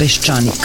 Peščanik.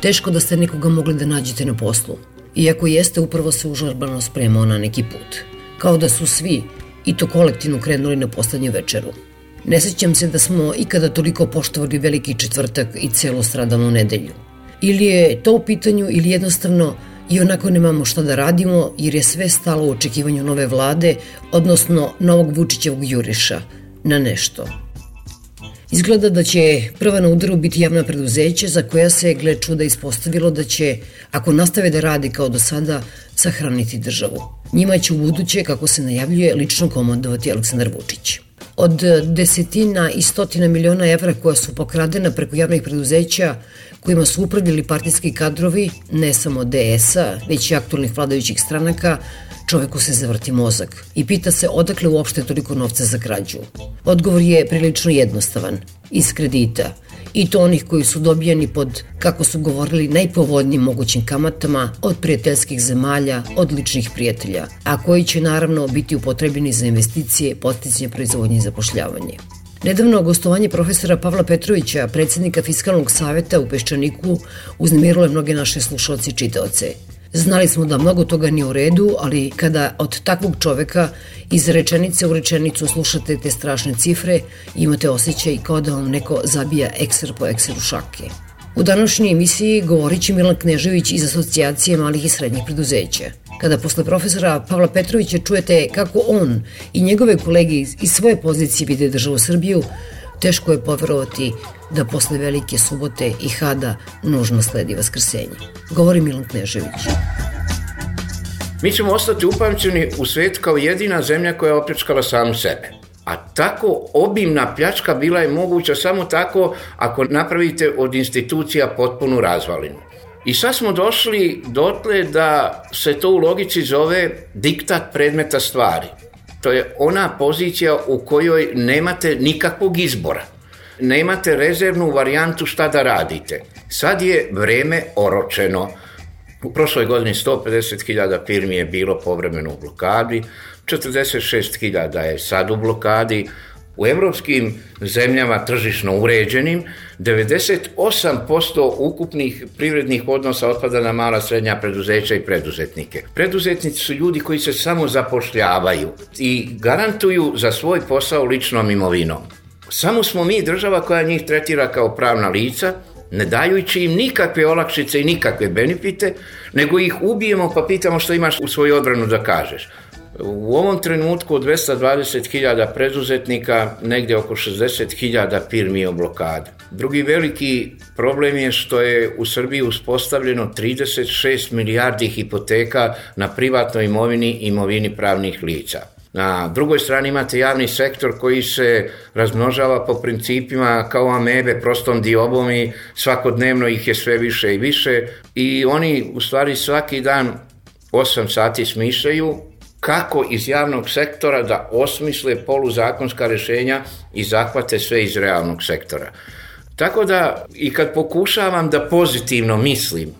teško da ste nekoga mogli da nađete na poslu. Iako jeste, upravo se užarbano spremao na neki put. Kao da su svi, i to kolektivno, krenuli na poslednju večeru. Ne sećam se da smo ikada toliko poštovali veliki četvrtak i celu stradalnu nedelju. Ili je to u pitanju ili jednostavno i onako nemamo šta da radimo jer je sve stalo u očekivanju nove vlade, odnosno novog Vučićevog juriša na nešto. Izgleda da će prva na udaru biti javna preduzeća za koja se, gle čuda, ispostavilo da će, ako nastave da radi kao do sada, sahraniti državu. Njima će u buduće, kako se najavljuje, lično komandovati Aleksandar Vučić. Od desetina i stotina miliona evra koja su pokradena preko javnih preduzeća kojima su upravljali partijski kadrovi, ne samo DS-a, već i aktualnih vladajućih stranaka, čoveku se zavrti mozak i pita se odakle uopšte toliko novca za krađu. Odgovor je prilično jednostavan, iz kredita, i to onih koji su dobijani pod, kako su govorili, najpovoljnijim mogućim kamatama od prijateljskih zemalja, od ličnih prijatelja, a koji će naravno biti upotrebljeni za investicije, posticanje proizvodnje i zapošljavanje. Nedavno gostovanje profesora Pavla Petrovića, predsednika Fiskalnog saveta u Peščaniku, uznemirilo je mnoge naše slušalci i čitaoce. Znali smo da mnogo toga nije u redu, ali kada od takvog čoveka iz rečenice u rečenicu slušate te strašne cifre, imate osjećaj kao da vam neko zabija ekser po ekseru šake. U današnjoj emisiji govorit će Milan Knežević iz Asocijacije malih i srednjih preduzeća. Kada posle profesora Pavla Petrovića čujete kako on i njegove kolege iz svoje pozicije vide državu Srbiju, teško je poverovati da posle velike subote i hada nužno sledi vaskrsenje. Govori Milan Knežević. Mi ćemo ostati upamćeni u svet kao jedina zemlja koja je opljačkala samu sebe. A tako obimna pljačka bila je moguća samo tako ako napravite od institucija potpunu razvalinu. I sad smo došli dotle da se to u logici zove diktat predmeta stvari. To je ona pozicija u kojoj nemate nikakvog izbora. Nemate rezervnu varijantu šta da radite. Sad je vreme oročeno. U prošloj godini 150.000 firmi je bilo povremeno u blokadi, 46.000 je sad u blokadi, u evropskim zemljama tržišno uređenim 98% ukupnih privrednih odnosa otpada na mala srednja preduzeća i preduzetnike. Preduzetnici su ljudi koji se samo zapošljavaju i garantuju za svoj posao ličnom imovinom. Samo smo mi država koja njih tretira kao pravna lica, ne dajući im nikakve olakšice i nikakve benefite, nego ih ubijemo pa pitamo što imaš u svoju odbranu da kažeš. U ovom trenutku od 220.000 preduzetnika negde oko 60.000 firmi je u blokadi. Drugi veliki problem je što je u Srbiji uspostavljeno 36 milijardi hipoteka na privatnoj imovini i imovini pravnih lica. Na drugoj strani imate javni sektor koji se razmnožava po principima kao amebe, prostom diobom i svakodnevno ih je sve više i više i oni u stvari svaki dan 8 sati smišljaju kako iz javnog sektora da osmisle poluzakonska rešenja i zahvate sve iz realnog sektora. Tako da i kad pokušavam da pozitivno mislim,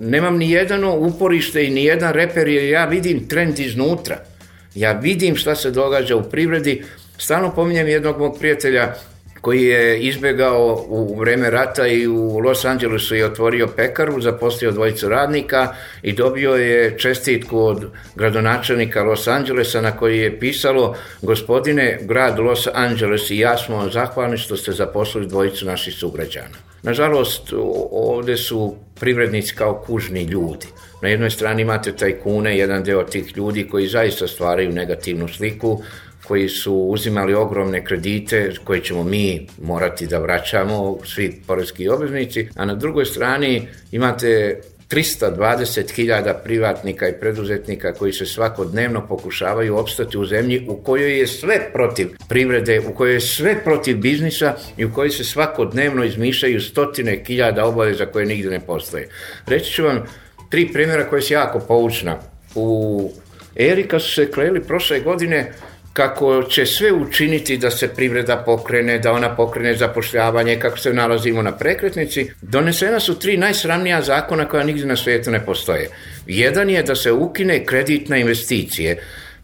nemam ni jedno uporište i ni jedan reper jer ja vidim trend iznutra. Ja vidim šta se događa u privredi. Stalno pominjem jednog mog prijatelja koji je izbegao u vreme rata i u Los Angelesu je otvorio pekaru, zaposlio dvojicu radnika i dobio je čestitku od gradonačelnika Los Angelesa na koji je pisalo gospodine, grad Los Angeles i ja smo zahvalni što ste zaposlili dvojicu naših sugrađana. Nažalost, ovde su privrednici kao kužni ljudi. Na jednoj strani imate tajkune, jedan deo tih ljudi koji zaista stvaraju negativnu sliku, koji su uzimali ogromne kredite koje ćemo mi morati da vraćamo, svi porezki obveznici, a na drugoj strani imate 320.000 privatnika i preduzetnika koji se svakodnevno pokušavaju opstati u zemlji u kojoj je sve protiv privrede, u kojoj je sve protiv biznisa i u kojoj se svakodnevno izmišljaju stotine hiljada obaveza koje nigde ne postoje. Reći ću vam tri primjera koje su jako poučna. U Erika su se kleli prošle godine kako će sve učiniti da se privreda pokrene, da ona pokrene zapošljavanje, kako se nalazimo na prekretnici, donesena su tri najsramnija zakona koja nigde na svijetu ne postoje. Jedan je da se ukine kredit na investicije,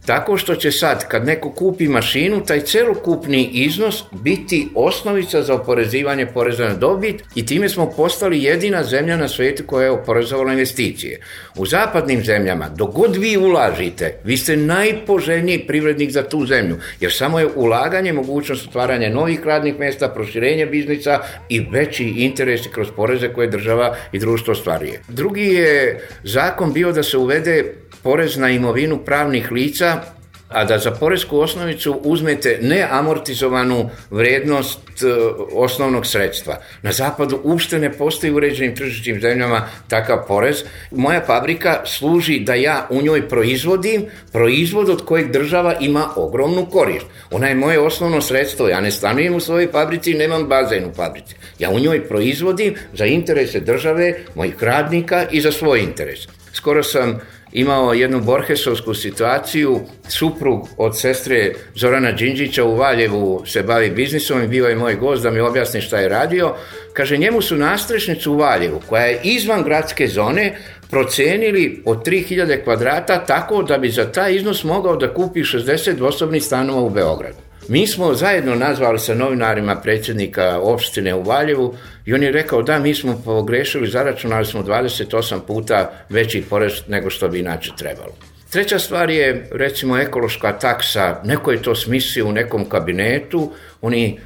Tako što će sad, kad neko kupi mašinu, taj celokupni iznos biti osnovica za oporezivanje poreza na dobit i time smo postali jedina zemlja na svetu koja je oporezovala investicije. U zapadnim zemljama, dok god vi ulažite, vi ste najpoželjniji privrednik za tu zemlju, jer samo je ulaganje mogućnost otvaranja novih radnih mesta, proširenje biznisa i veći interes kroz poreze koje država i društvo ostvaruje. Drugi je zakon bio da se uvede porez na imovinu pravnih lica, a da za poresku osnovicu uzmete neamortizovanu vrednost e, osnovnog sredstva. Na zapadu uopšte ne postoji uređenim tržičnim zemljama takav porez. Moja fabrika služi da ja u njoj proizvodim proizvod od kojeg država ima ogromnu korist. Ona je moje osnovno sredstvo, ja ne stanujem u svojoj fabrici nemam bazen u fabrici. Ja u njoj proizvodim za interese države, mojih radnika i za svoj interes. Skoro sam imao jednu Borhesovsku situaciju, suprug od sestre Zorana Đinđića u Valjevu se bavi biznisom i bio je moj gost da mi objasni šta je radio. Kaže, njemu su nastrešnicu u Valjevu, koja je izvan gradske zone, procenili od 3000 kvadrata tako da bi za taj iznos mogao da kupi 60 dvosobnih stanova u Beogradu. Mi smo zajedno nazvali sa novinarima predsjednika opštine u Valjevu i on je rekao da mi smo pogrešili, zaračunali smo 28 puta veći porez nego što bi inače trebalo. Treća stvar je recimo ekološka taksa, neko je to smislio u nekom kabinetu, oni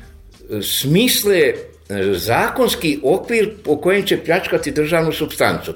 e, smisle e, zakonski okvir po kojem će pljačkati državnu substancu.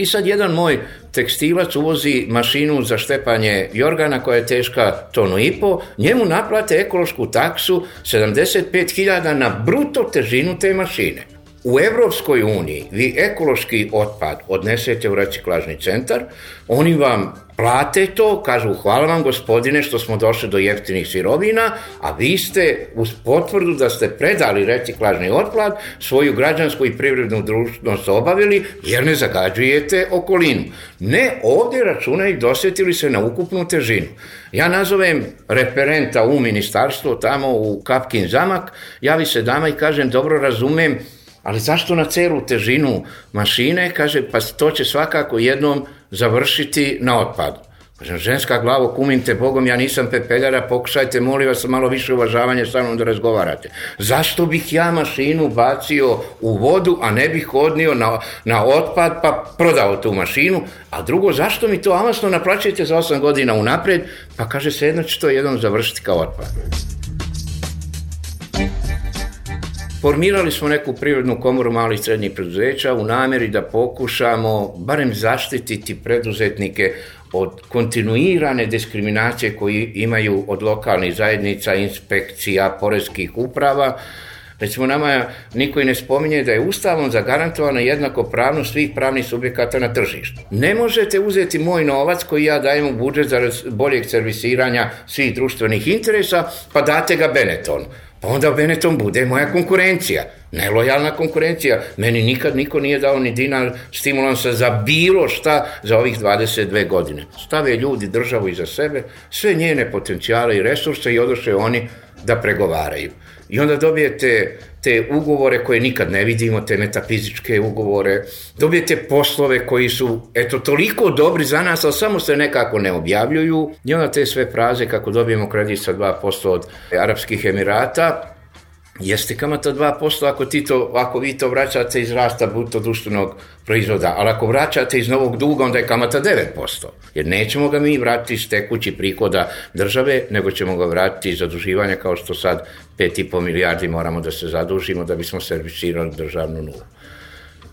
I sad jedan moj tekstilac uvozi mašinu za štepanje jorgana koja je teška tonu i po, njemu naplate ekološku taksu 75.000 na bruto težinu te mašine. U Evropskoj uniji vi ekološki otpad odnesete u reciklažni centar, oni vam plate to, kažu hvala vam gospodine što smo došli do jeftinih sirovina, a vi ste uz potvrdu da ste predali reciklažni otpad, svoju građansku i privrednu društvost obavili jer ne zagađujete okolinu. Ne, ovde računaju dosetili se na ukupnu težinu. Ja nazovem referenta u ministarstvo tamo u Kapkin zamak, javi se dama i kažem dobro razumem Ali zašto na celu težinu mašine? Kaže, pa to će svakako jednom završiti na otpadu. Kažem, ženska glavo, kumim te Bogom, ja nisam pepeljara, pokušajte, molim vas, malo više uvažavanja sa mnom da razgovarate. Zašto bih ja mašinu bacio u vodu, a ne bih odnio na, na otpad, pa prodao tu mašinu? A drugo, zašto mi to amasno naplaćujete za 8 godina unapred? Pa kaže, se jedno će to jednom završiti kao otpad. Formirali smo neku privrednu komoru malih i srednjih preduzeća u nameri da pokušamo barem zaštititi preduzetnike od kontinuirane diskriminacije koji imaju od lokalnih zajednica, inspekcija, porezkih uprava, Recimo, nama niko i ne spominje da je ustavom zagarantovana jednako pravnost svih pravnih subjekata na tržištu. Ne možete uzeti moj novac koji ja dajem u budžet za boljeg servisiranja svih društvenih interesa, pa date ga Benetonu pa onda Benetton bude moja konkurencija. Nelojalna konkurencija. Meni nikad niko nije dao ni dinar stimulansa za bilo šta za ovih 22 godine. Stave ljudi državu iza sebe, sve njene potencijale i resurse i odoše oni da pregovaraju. I onda dobijete te ugovore koje nikad ne vidimo, te metafizičke ugovore, dobijete poslove koji su, eto, toliko dobri za nas, ali samo se nekako ne objavljuju. I onda te sve fraze kako dobijemo kredit sa 2% od Arabskih Emirata, Jeste kamata 2% ako, ti to, ako vi to vraćate iz rasta bruto društvenog proizvoda, ali ako vraćate iz novog duga, onda je kamata 9%. Jer nećemo ga mi vratiti iz tekući prihoda države, nego ćemo ga vratiti iz zaduživanja kao što sad 5,5 milijardi moramo da se zadužimo da bismo servisirali državnu nulu.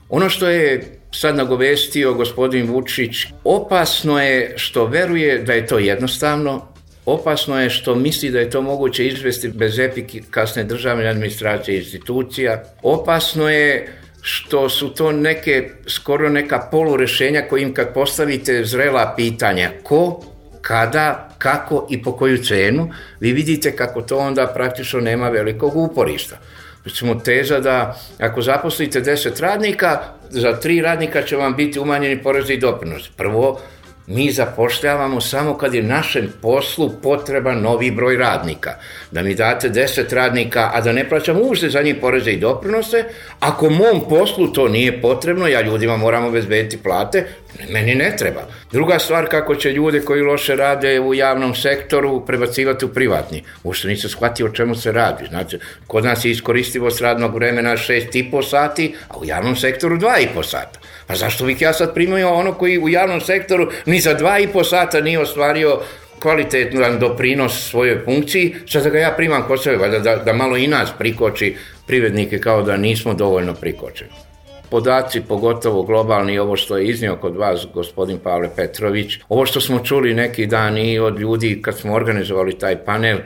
Ono što je sad nagovestio gospodin Vučić, opasno je što veruje da je to jednostavno, Opasno je što misli da je to moguće izvesti bez efikasne državne administracije i institucija. Opasno je što su to neke, skoro neka polurešenja kojim kad postavite zrela pitanja ko, kada, kako i po koju cenu, vi vidite kako to onda praktično nema velikog uporišta. Recimo teza da ako zaposlite 10 radnika, za tri radnika će vam biti umanjeni porezi i doprinos. Prvo, mi zapošljavamo samo kad je našem poslu potreban novi broj radnika. Da mi date 10 radnika, a da ne plaćam ušte za njih poreze i doprinose, ako mom poslu to nije potrebno, ja ljudima moram obezbediti plate, meni ne treba. Druga stvar, kako će ljude koji loše rade u javnom sektoru prebacivati u privatni. Ušte nisam shvatio o čemu se radi. Znači, kod nas je iskoristivost radnog vremena 6,5 sati, a u javnom sektoru 2,5 sata. Pa zašto bih ja sad primio ono koji u javnom sektoru ni za dva i po sata nije ostvario kvalitetan doprinos svojoj funkciji, sad da ga ja primam kod sebe, da, da, da malo i nas prikoči privrednike kao da nismo dovoljno prikočeni. Podaci, pogotovo globalni, ovo što je iznio kod vas, gospodin Pavle Petrović, ovo što smo čuli neki dan i od ljudi kad smo organizovali taj panel,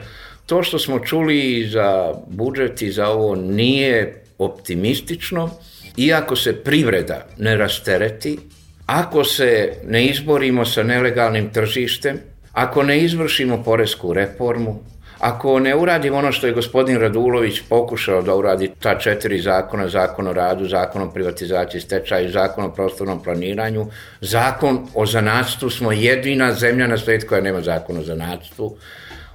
to što smo čuli za budžet i za ovo nije optimistično, iako se privreda ne rastereti, ako se ne izborimo sa nelegalnim tržištem, ako ne izvršimo poresku reformu, ako ne uradimo ono što je gospodin Radulović pokušao da uradi ta četiri zakona, zakon o radu, zakon o privatizaciji stečaju, zakon o prostornom planiranju, zakon o zanatstvu, smo jedina zemlja na svijetu koja nema zakon o zanatstvu,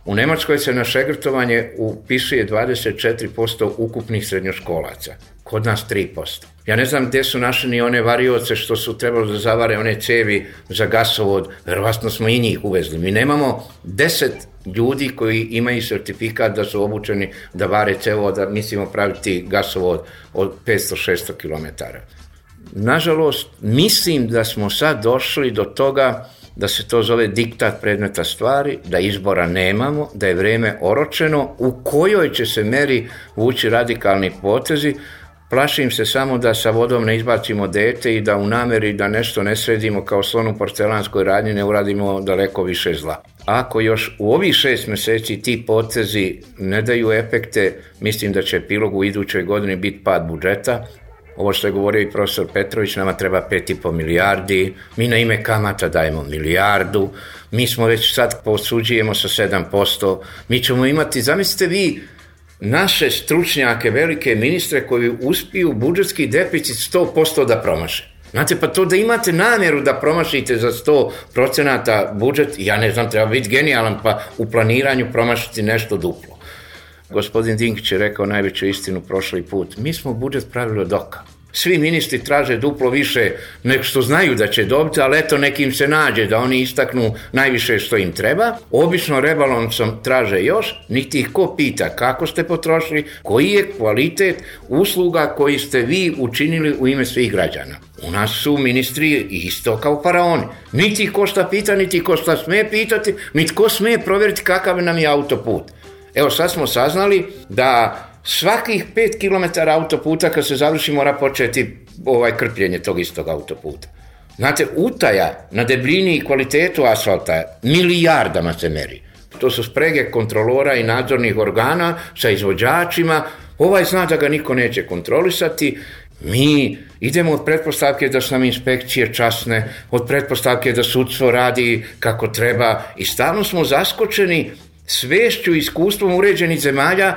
U Nemačkoj se na šegrtovanje upisuje 24% ukupnih srednjoškolaca, kod nas 3%. Ja ne znam gde su našli ni one varioce što su trebali da zavare one cevi za gasovod, verovatno smo i njih uvezli. Mi nemamo 10 ljudi koji imaju sertifikat da su obučeni da vare cevo, da mislimo praviti gasovod od 500-600 km. Nažalost, mislim da smo sad došli do toga da se to zove diktat predmeta stvari, da izbora nemamo, da je vreme oročeno, u kojoj će se meri vući radikalni potezi, Plašim se samo da sa vodom ne izbacimo dete i da u nameri da nešto ne sredimo kao slon u porcelanskoj radnji ne uradimo daleko više zla. Ako još u ovih šest meseci ti potezi ne daju efekte, mislim da će epilog u idućoj godini biti pad budžeta, ovo što je govorio i profesor Petrović, nama treba 5,5 milijardi, mi na ime kamata dajemo milijardu, mi smo već sad posuđujemo sa 7%, mi ćemo imati, zamislite vi, naše stručnjake, velike ministre koji uspiju budžetski deficit 100% da promaše. Znate, pa to da imate namjeru da promašite za 100 procenata budžet, ja ne znam, treba biti genijalan, pa u planiranju promašiti nešto duplo. Gospodin Dinkić je rekao najveću istinu prošli put. Mi smo budžet pravili od oka. Svi ministri traže duplo više nego što znaju da će dobiti, ali eto nekim se nađe da oni istaknu najviše što im treba. Obično rebalancom traže još, niti ih ko pita kako ste potrošili, koji je kvalitet usluga koji ste vi učinili u ime svih građana. U nas su ministri isto kao faraoni. Niti ko šta pita, niti ko šta sme pitati, niti ko sme provjeriti kakav nam je autoput. Evo sad smo saznali da svakih 5 km autoputa kad se završi mora početi ovaj krpljenje tog istog autoputa. Znate, utaja na debljini i kvalitetu asfalta milijardama se meri. To su sprege kontrolora i nadzornih organa sa izvođačima. Ovaj zna da ga niko neće kontrolisati. Mi idemo od pretpostavke da su nam inspekcije časne, od pretpostavke da sudstvo radi kako treba i stalno smo zaskočeni svešću i iskustvom uređenih zemalja,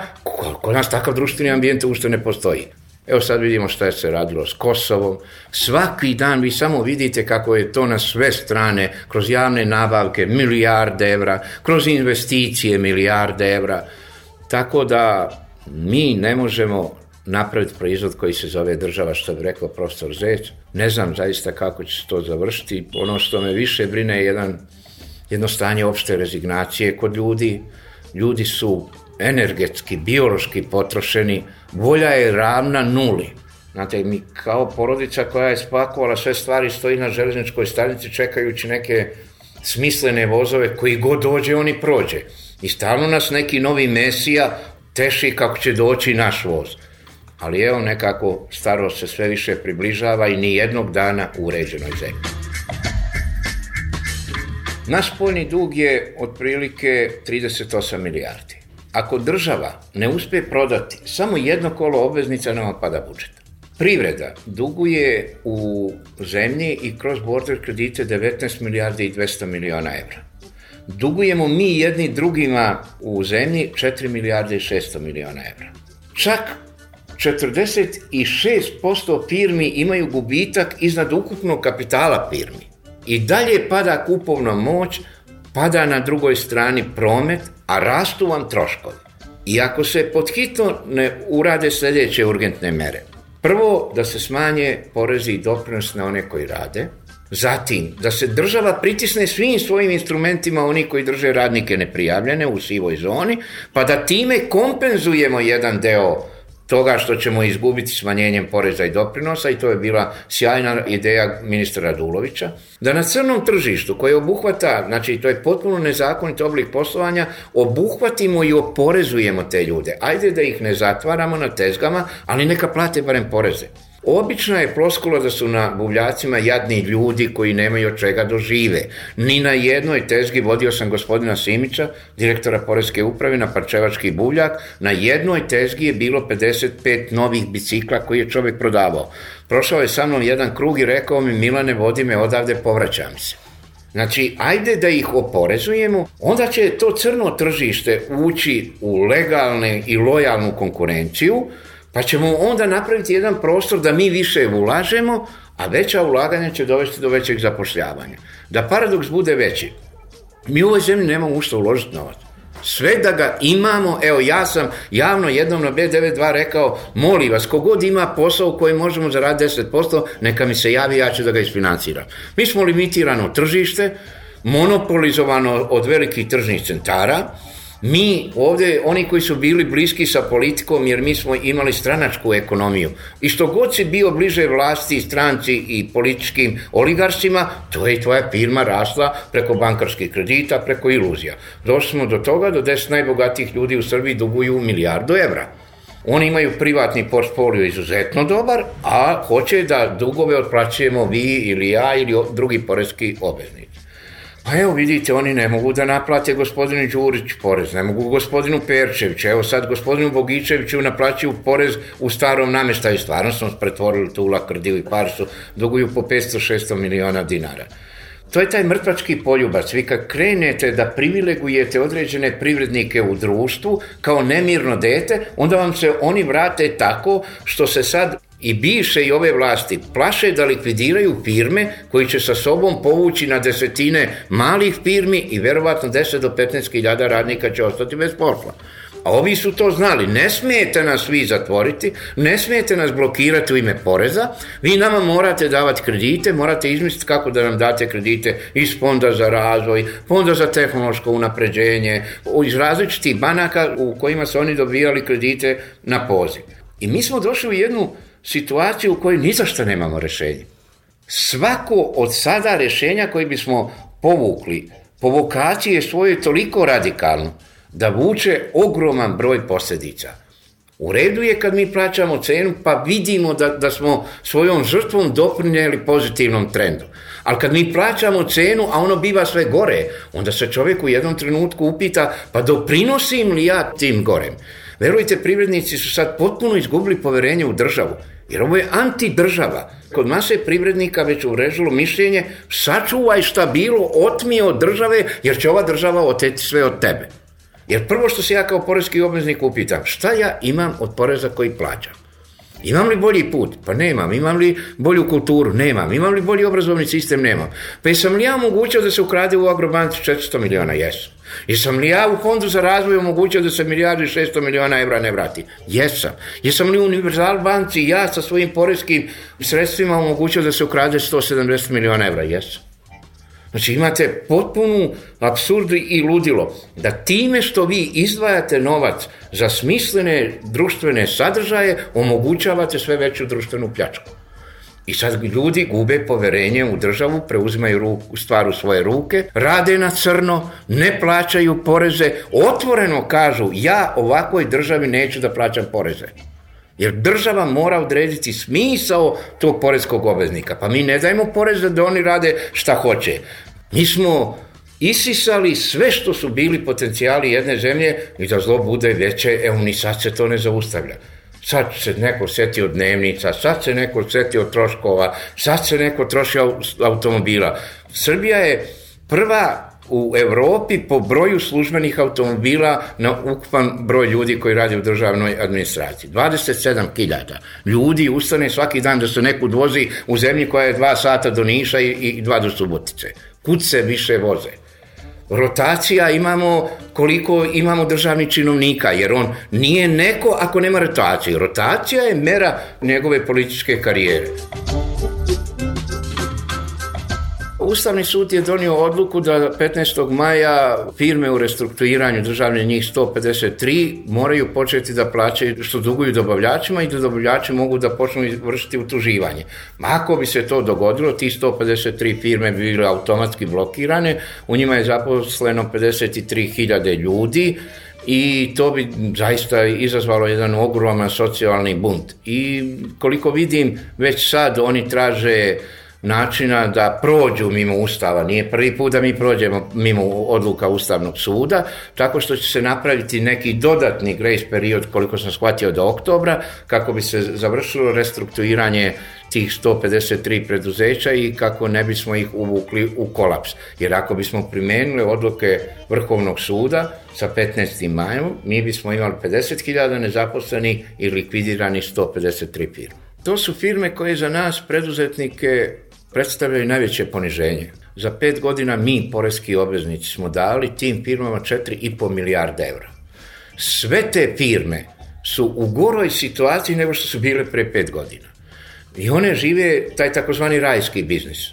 kod nas takav društveni ambijent ušte ne postoji. Evo sad vidimo šta je se radilo s Kosovom. Svaki dan vi samo vidite kako je to na sve strane, kroz javne nabavke milijarde evra, kroz investicije milijarde evra. Tako da mi ne možemo napraviti proizvod koji se zove država, što bi rekao profesor Zec. Ne znam zaista kako će se to završiti. Ono što me više brine je jedan jedno stanje opšte rezignacije kod ljudi. Ljudi su energetski, biološki potrošeni, volja je ravna nuli. Znate, mi kao porodica koja je spakovala sve stvari stoji na železničkoj stanici čekajući neke smislene vozove koji god dođe, oni prođe. I stalno nas neki novi mesija teši kako će doći naš voz. Ali evo nekako starost se sve više približava i ni jednog dana u uređenoj zemlji. Naš spoljni dug je otprilike 38 milijardi. Ako država ne uspe prodati samo jedno kolo obveznica, nama pada budžet. Privreda duguje u zemlji i kroz border kredite 19 milijardi i 200 miliona evra. Dugujemo mi jedni drugima u zemlji 4 milijarde i 600 miliona evra. Čak 46% firmi imaju gubitak iznad ukupnog kapitala firmi. I dalje pada kupovna moć, pada na drugoj strani promet, a rastu vam troškovi. I ako se podhitno ne urade sledeće urgentne mere, prvo da se smanje porezi i doprinos na one koji rade, Zatim, da se država pritisne svim svojim instrumentima oni koji drže radnike neprijavljene u sivoj zoni, pa da time kompenzujemo jedan deo toga što ćemo izgubiti smanjenjem poreza i doprinosa i to je bila sjajna ideja ministra Radulovića, da na crnom tržištu koje obuhvata, znači to je potpuno nezakonit oblik poslovanja, obuhvatimo i oporezujemo te ljude. Ajde da ih ne zatvaramo na tezgama, ali neka plate barem poreze. Obična je ploskula da su na buvljacima jadni ljudi koji nemaju od čega dožive. Da Ni na jednoj tezgi vodio sam gospodina Simića, direktora Poreske uprave na Parčevački buvljak, na jednoj tezgi je bilo 55 novih bicikla koji je čovek prodavao. Prošao je sa mnom jedan krug i rekao mi Milane vodi me odavde, povraćam se. Znači, ajde da ih oporezujemo, onda će to crno tržište ući u legalne i lojalnu konkurenciju, Pa ćemo onda napraviti jedan prostor da mi više ulažemo, a veća ulaganja će dovesti do većeg zapošljavanja. Da paradoks bude veći. Mi u ovoj zemlji nemamo ušto uložiti novac. Sve da ga imamo, evo ja sam javno jednom na B92 rekao, moli vas, kogod ima posao u kojem možemo zaraditi 10%, neka mi se javi, ja ću da ga isfinanciram. Mi smo limitirano tržište, monopolizovano od velikih tržnih centara, Mi ovde, oni koji su bili bliski sa politikom, jer mi smo imali stranačku ekonomiju, i što god si bio bliže vlasti, stranci i političkim oligarsima, to je tvoja firma rasla preko bankarskih kredita, preko iluzija. Došli smo do toga, do 10 najbogatijih ljudi u Srbiji duguju milijardu evra. Oni imaju privatni portfolio izuzetno dobar, a hoće da dugove otplaćujemo vi ili ja ili drugi porezki obveznici. Pa evo vidite, oni ne mogu da naplate gospodinu Đurić porez, ne mogu gospodinu Perčeviću, evo sad gospodinu Bogičeviću naplaćuju porez u starom nameštaju, stvarno smo pretvorili tu lakrdiju i parsu, duguju po 500-600 miliona dinara. To je taj mrtvački poljubac. Vi kad krenete da privilegujete određene privrednike u društvu kao nemirno dete, onda vam se oni vrate tako što se sad i bivše i ove vlasti plaše da likvidiraju firme koji će sa sobom povući na desetine malih firmi i verovatno 10 do 15 hiljada radnika će ostati bez posla. A ovi su to znali, ne smijete nas vi zatvoriti, ne smijete nas blokirati u ime poreza, vi nama morate davati kredite, morate izmisliti kako da nam date kredite iz fonda za razvoj, fonda za tehnološko unapređenje, iz različitih banaka u kojima su oni dobijali kredite na poziv. I mi smo došli u jednu situaciju u kojoj ni za što nemamo rešenje. Svako od sada rešenja koje bismo povukli, po vokaciji je svoje toliko radikalno da vuče ogroman broj posljedica. U redu je kad mi plaćamo cenu pa vidimo da, da smo svojom žrtvom doprinjeli pozitivnom trendu. Ali kad mi plaćamo cenu, a ono biva sve gore, onda se čovjek u jednom trenutku upita pa doprinosim li ja tim gorem? Verujte, privrednici su sad potpuno izgubili poverenje u državu, jer ovo je antidržava. Kod mase privrednika već urežilo mišljenje, sačuvaj šta bilo, otmi od države, jer će ova država oteti sve od tebe. Jer prvo što se ja kao porezki obveznik upitam, šta ja imam od poreza koji plaćam? Imam li bolji put? Pa nemam. Imam li bolju kulturu? Nemam. Imam li bolji obrazovni sistem? Nemam. Pa jesam li ja omogućio da se ukrade u Agrobanci 400 miliona? Jesam. Jesam li ja u fondu za razvoj omogućio da se milijardu i 600 miliona evra ne vrati? Jesam. Jesam li u Universal banci ja sa svojim porezkim sredstvima omogućio da se ukrade 170 miliona evra? Jesam. Znači imate potpunu absurd i ludilo da time što vi izdvajate novac za smislene društvene sadržaje omogućavate sve veću društvenu pljačku. I sad ljudi gube poverenje u državu, preuzimaju ruku, stvar u svoje ruke, rade na crno, ne plaćaju poreze, otvoreno kažu ja ovakvoj državi neću da plaćam poreze. Jer država mora odrediti smisao tog porezkog obveznika. Pa mi ne dajemo poreze da oni rade šta hoće. Mi smo isisali sve što su bili potencijali jedne zemlje i da zlo bude veće, evo ni sad se to ne zaustavlja. Sad se neko setio dnevnica, sad se neko setio troškova, sad se neko troši automobila. Srbija je prva u Evropi po broju službenih automobila na ukupan broj ljudi koji radi u državnoj administraciji. 27.000 ljudi ustane svaki dan da se neko vozi u zemlji koja je dva sata do Niša i, i dva do Subotice. Kud se više voze? rotacija imamo koliko imamo državnih činovnika, jer on nije neko ako nema rotaciju. Rotacija je mera njegove političke karijere. Ustavni sud je donio odluku da 15. maja firme u restrukturiranju državne njih 153 moraju početi da plaćaju što duguju dobavljačima i da dobavljači mogu da počnu vršiti utuživanje. Ako bi se to dogodilo, ti 153 firme bi bile automatski blokirane, u njima je zaposleno 53.000 ljudi, i to bi zaista izazvalo jedan ogroman socijalni bunt. I koliko vidim, već sad oni traže načina da prođu mimo Ustava. Nije prvi put da mi prođemo mimo odluka Ustavnog suda, tako što će se napraviti neki dodatni grace period, koliko sam shvatio, do oktobra, kako bi se završilo restrukturiranje tih 153 preduzeća i kako ne bismo ih uvukli u kolaps. Jer ako bismo primenili odluke Vrhovnog suda sa 15. majom, mi bismo imali 50.000 nezaposlenih i likvidirani 153 firme. To su firme koje za nas, preduzetnike, predstavljaju najveće poniženje. Za pet godina mi, porezki obveznici, smo dali tim firmama 4,5 milijarda evra. Sve te firme su u goroj situaciji nego što su bile pre pet godina. I one žive taj takozvani rajski biznis.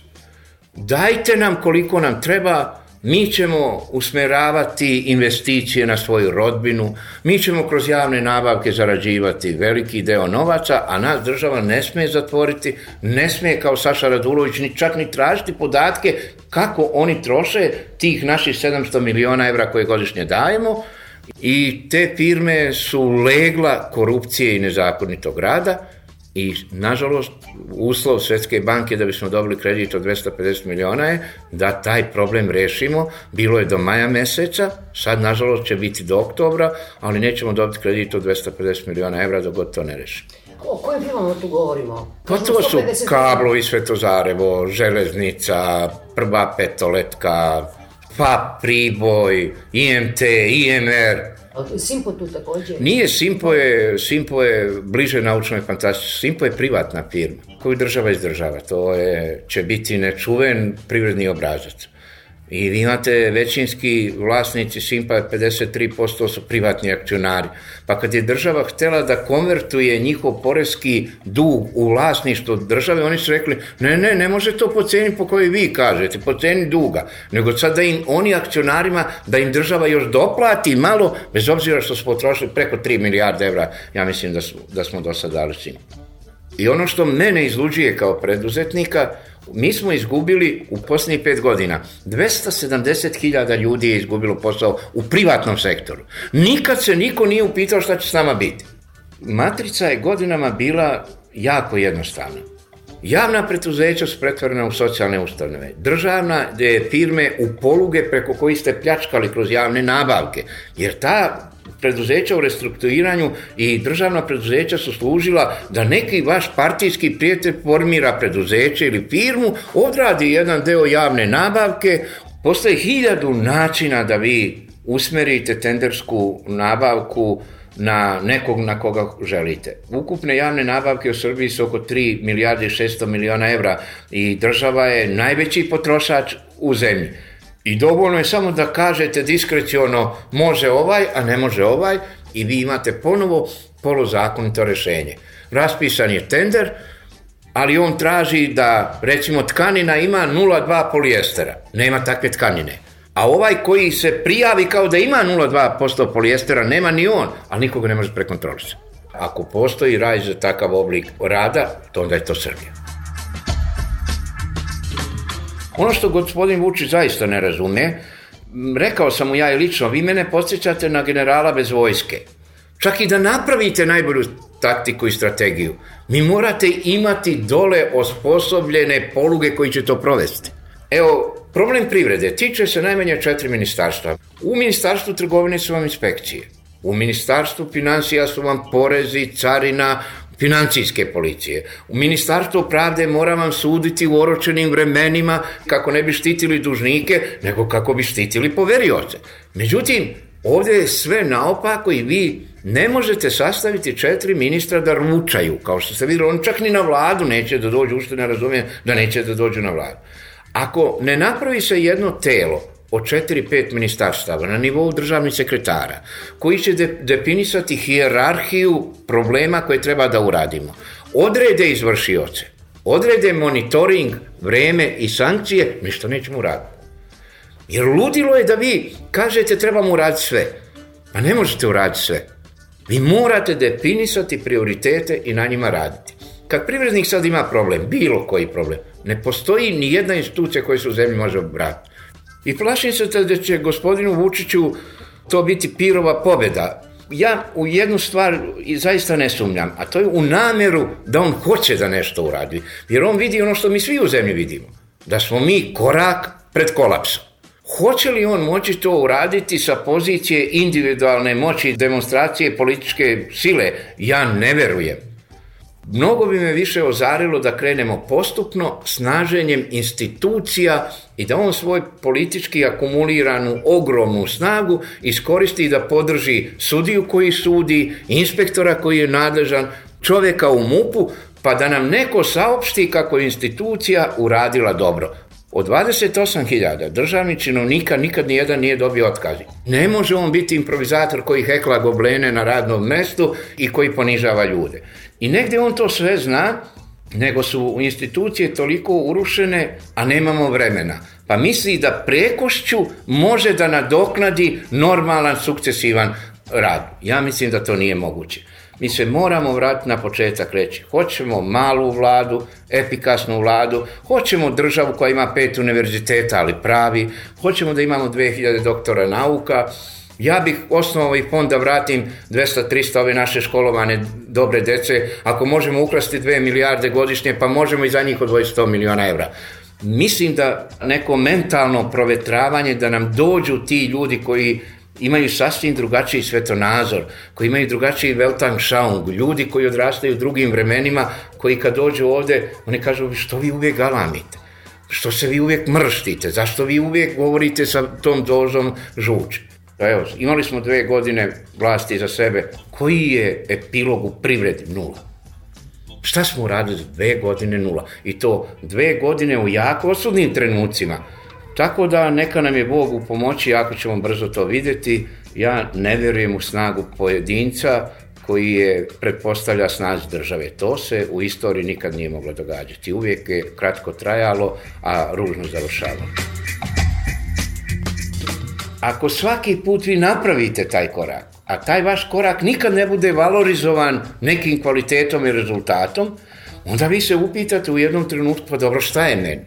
Dajte nam koliko nam treba, mi ćemo usmeravati investicije na svoju rodbinu, mi ćemo kroz javne nabavke zarađivati veliki deo novaca, a nas država ne sme zatvoriti, ne sme kao Saša Radulović ni čak ni tražiti podatke kako oni troše tih naših 700 miliona evra koje godišnje dajemo. I te firme su legla korupcije i nezakonitog rada I, nažalost, uslov Svetske banke da bismo dobili kredit od 250 miliona je da taj problem rešimo. Bilo je do maja meseca, sad, nažalost, će biti do oktobra, ali nećemo dobiti kredit od 250 miliona evra dok god to ne rešimo. O kojim firmama tu govorimo? Pa to su kablovi Svetozarevo, železnica, prva petoletka, pa Priboj, IMT, IMR, Simpo tu takođe? Nije, Simpo je, Simpo je bliže naučnoj fantastici. Simpo je privatna firma koju država izdržava. To je, će biti nečuven privredni obrazac. I vi imate većinski vlasnici Simpa 53% su privatni akcionari. Pa kad je država htela da konvertuje njihov porezki dug u vlasništvo države, oni su rekli, ne, ne, ne može to po ceni po kojoj vi kažete, po ceni duga, nego sad da im oni akcionarima, da im država još doplati malo, bez obzira što su potrošili preko 3 milijarde evra, ja mislim da, su, da smo do sada dali Simpa. I ono što mene izluđuje kao preduzetnika, Mi smo izgubili u posljednjih pet godina 270.000 ljudi je izgubilo posao u privatnom sektoru. Nikad se niko nije upitao šta će s nama biti. Matrica je godinama bila jako jednostavna. Javna preduzeća su pretvorena u socijalne ustanove. Državna je firme u poluge preko koji ste pljačkali kroz javne nabavke. Jer ta preduzeća u restrukturiranju i državna preduzeća su služila da neki vaš partijski prijatelj formira preduzeće ili firmu, odradi jedan deo javne nabavke, postoje hiljadu načina da vi usmerite tendersku nabavku na nekog na koga želite. Ukupne javne nabavke u Srbiji su oko 3 milijarde i 600 miliona evra i država je najveći potrošač u zemlji. I dovoljno je samo da kažete diskreciono može ovaj, a ne može ovaj i vi imate ponovo polozakonito rešenje. Raspisan je tender, ali on traži da, recimo, tkanina ima 0,2 polijestera. Nema takve tkanine. A ovaj koji se prijavi kao da ima 0,2% polijestera, nema ni on, ali nikoga ne može prekontrolisati. Ako postoji raj za takav oblik rada, to onda je to Srbija. Ono što gospodin Vučić zaista ne razume, rekao sam mu ja i lično, vi mene podsjećate na generala bez vojske. Čak i da napravite najbolju taktiku i strategiju, mi morate imati dole osposobljene poluge koji će to provesti. Evo, problem privrede tiče se najmanje četiri ministarstva. U ministarstvu trgovine su vam inspekcije. U ministarstvu financija su vam porezi, carina, financijske policije. U Ministarstvu pravde mora vam suditi u oročenim vremenima kako ne bi štitili dužnike, nego kako bi štitili poverioce. Međutim, ovde je sve naopako i vi ne možete sastaviti četiri ministra da ručaju, kao što ste videli, on čak ni na vladu neće da dođu, ušte ne razumijem da neće da dođu na vladu. Ako ne napravi se jedno telo od 4-5 ministarstava na nivou državnih sekretara koji će de, definisati hijerarhiju problema koje treba da uradimo. Odrede izvršioce, odrede monitoring, vreme i sankcije, ništa nećemo uraditi. Jer ludilo je da vi kažete trebamo uraditi sve. Pa ne možete uraditi sve. Vi morate definisati prioritete i na njima raditi. Kad privrednik sad ima problem, bilo koji problem, ne postoji ni jedna institucija koja se u zemlji može obratiti. I plašim se da će gospodinu Vučiću to biti pirova pobeda. Ja u jednu stvar i zaista ne sumnjam, a to je u nameru da on hoće da nešto uradi. Jer on vidi ono što mi svi u zemlji vidimo. Da smo mi korak pred kolapsom. Hoće li on moći to uraditi sa pozicije individualne moći demonstracije političke sile? Ja ne verujem. Mnogo bi me više ozarilo da krenemo postupno snaženjem institucija i da on svoj politički akumuliranu ogromnu snagu iskoristi da podrži sudiju koji sudi, inspektora koji je nadležan, čoveka u MUP-u, pa da nam neko saopšti kako je institucija uradila dobro. Od 28.000 državnih činovnika nikad nijedan nije dobio otkazi. Ne može on biti improvizator koji hekla goblene na radnom mestu i koji ponižava ljude. I negde on to sve zna, nego su institucije toliko urušene, a nemamo vremena. Pa misli da prekošću može da nadoknadi normalan sukcesivan rad. Ja mislim da to nije moguće. Mi se moramo vratiti na početak reći. Hoćemo malu vladu, efikasnu vladu, hoćemo državu koja ima pet univerziteta, ali pravi, hoćemo da imamo 2000 doktora nauka, Ja bih osnovao i fond da vratim 200-300 ove naše školovane dobre dece. Ako možemo ukrasti 2 milijarde godišnje, pa možemo i za njih odvojiti 100 miliona evra. Mislim da neko mentalno provetravanje, da nam dođu ti ljudi koji imaju sasvim drugačiji svetonazor, koji imaju drugačiji Weltanschauung, ljudi koji odrastaju u drugim vremenima, koji kad dođu ovde, oni kažu što vi uvijek galamite, što se vi uvijek mrštite, zašto vi uvijek govorite sa tom dozom žuče. Pa evo, imali smo dve godine vlasti za sebe. Koji je epilog u privredi? Nula. Šta smo uradili? Dve godine nula. I to dve godine u jako osudnim trenucima. Tako da neka nam je Bog u pomoći, ako ćemo brzo to videti. Ja ne verujem u snagu pojedinca koji je pretpostavlja snaz države. To se u istoriji nikad nije moglo događati. Uvijek je kratko trajalo, a ružno završavalo. Ako svaki put vi napravite taj korak, a taj vaš korak nikad ne bude valorizovan nekim kvalitetom i rezultatom, onda vi se upitate u jednom trenutku, pa dobro, šta je meni?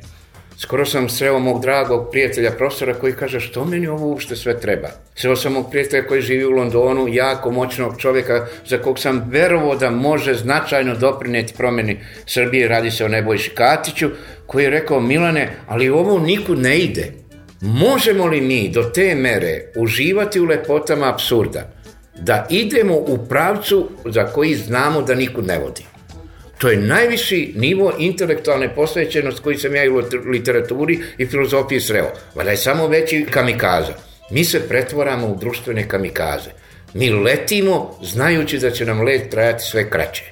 Skoro sam sreo mog dragog prijatelja, profesora, koji kaže što meni ovo uopšte sve treba. Sreo sam mog prijatelja koji živi u Londonu, jako moćnog čovjeka za kog sam verovo da može značajno doprineti promeni Srbije, radi se o Nebojši Katiću, koji je rekao, Milane, ali ovo nikud ne ide. Možemo li mi do te mere uživati u lepotama absurda da idemo u pravcu za koji znamo da nikud ne vodi? To je najviši nivo intelektualne posvećenost koji sam ja i u literaturi i filozofiji sreo. Vada je samo veći kamikaza. Mi se pretvoramo u društvene kamikaze. Mi letimo znajući da će nam let trajati sve kraće.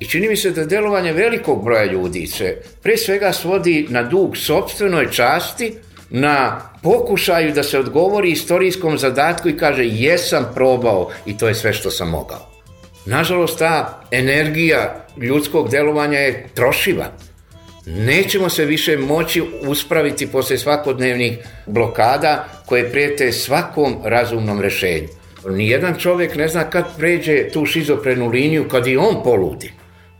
I čini mi se da delovanje velikog broja ljudi se pre svega svodi na dug sobstvenoj časti, na pokušaju da se odgovori istorijskom zadatku i kaže jesam probao i to je sve što sam mogao. Nažalost, ta energija ljudskog delovanja je trošiva. Nećemo se više moći uspraviti posle svakodnevnih blokada koje prijete svakom razumnom rešenju. Nijedan čovjek ne zna kad pređe tu šizofrenu liniju, kad i on poludi.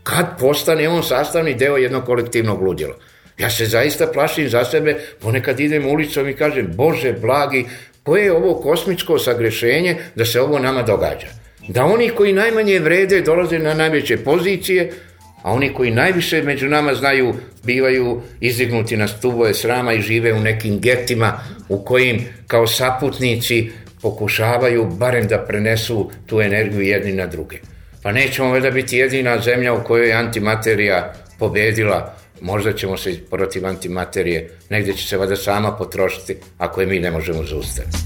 Kad postane on sastavni deo jednog kolektivnog ludila. Ja se zaista plašim za sebe, ponekad idem ulicom i kažem, Bože blagi, koje je ovo kosmičko sagrešenje da se ovo nama događa? Da oni koji najmanje vrede dolaze na najveće pozicije, a oni koji najviše među nama znaju bivaju izdignuti na stubove srama i žive u nekim getima u kojim kao saputnici pokušavaju barem da prenesu tu energiju jedni na druge. Pa nećemo valjda biti jedina zemlja u kojoj je antimaterija pobedila, možda ćemo se protiv antimaterije, negde će se valjda sama potrošiti ako je mi ne možemo zaustaviti.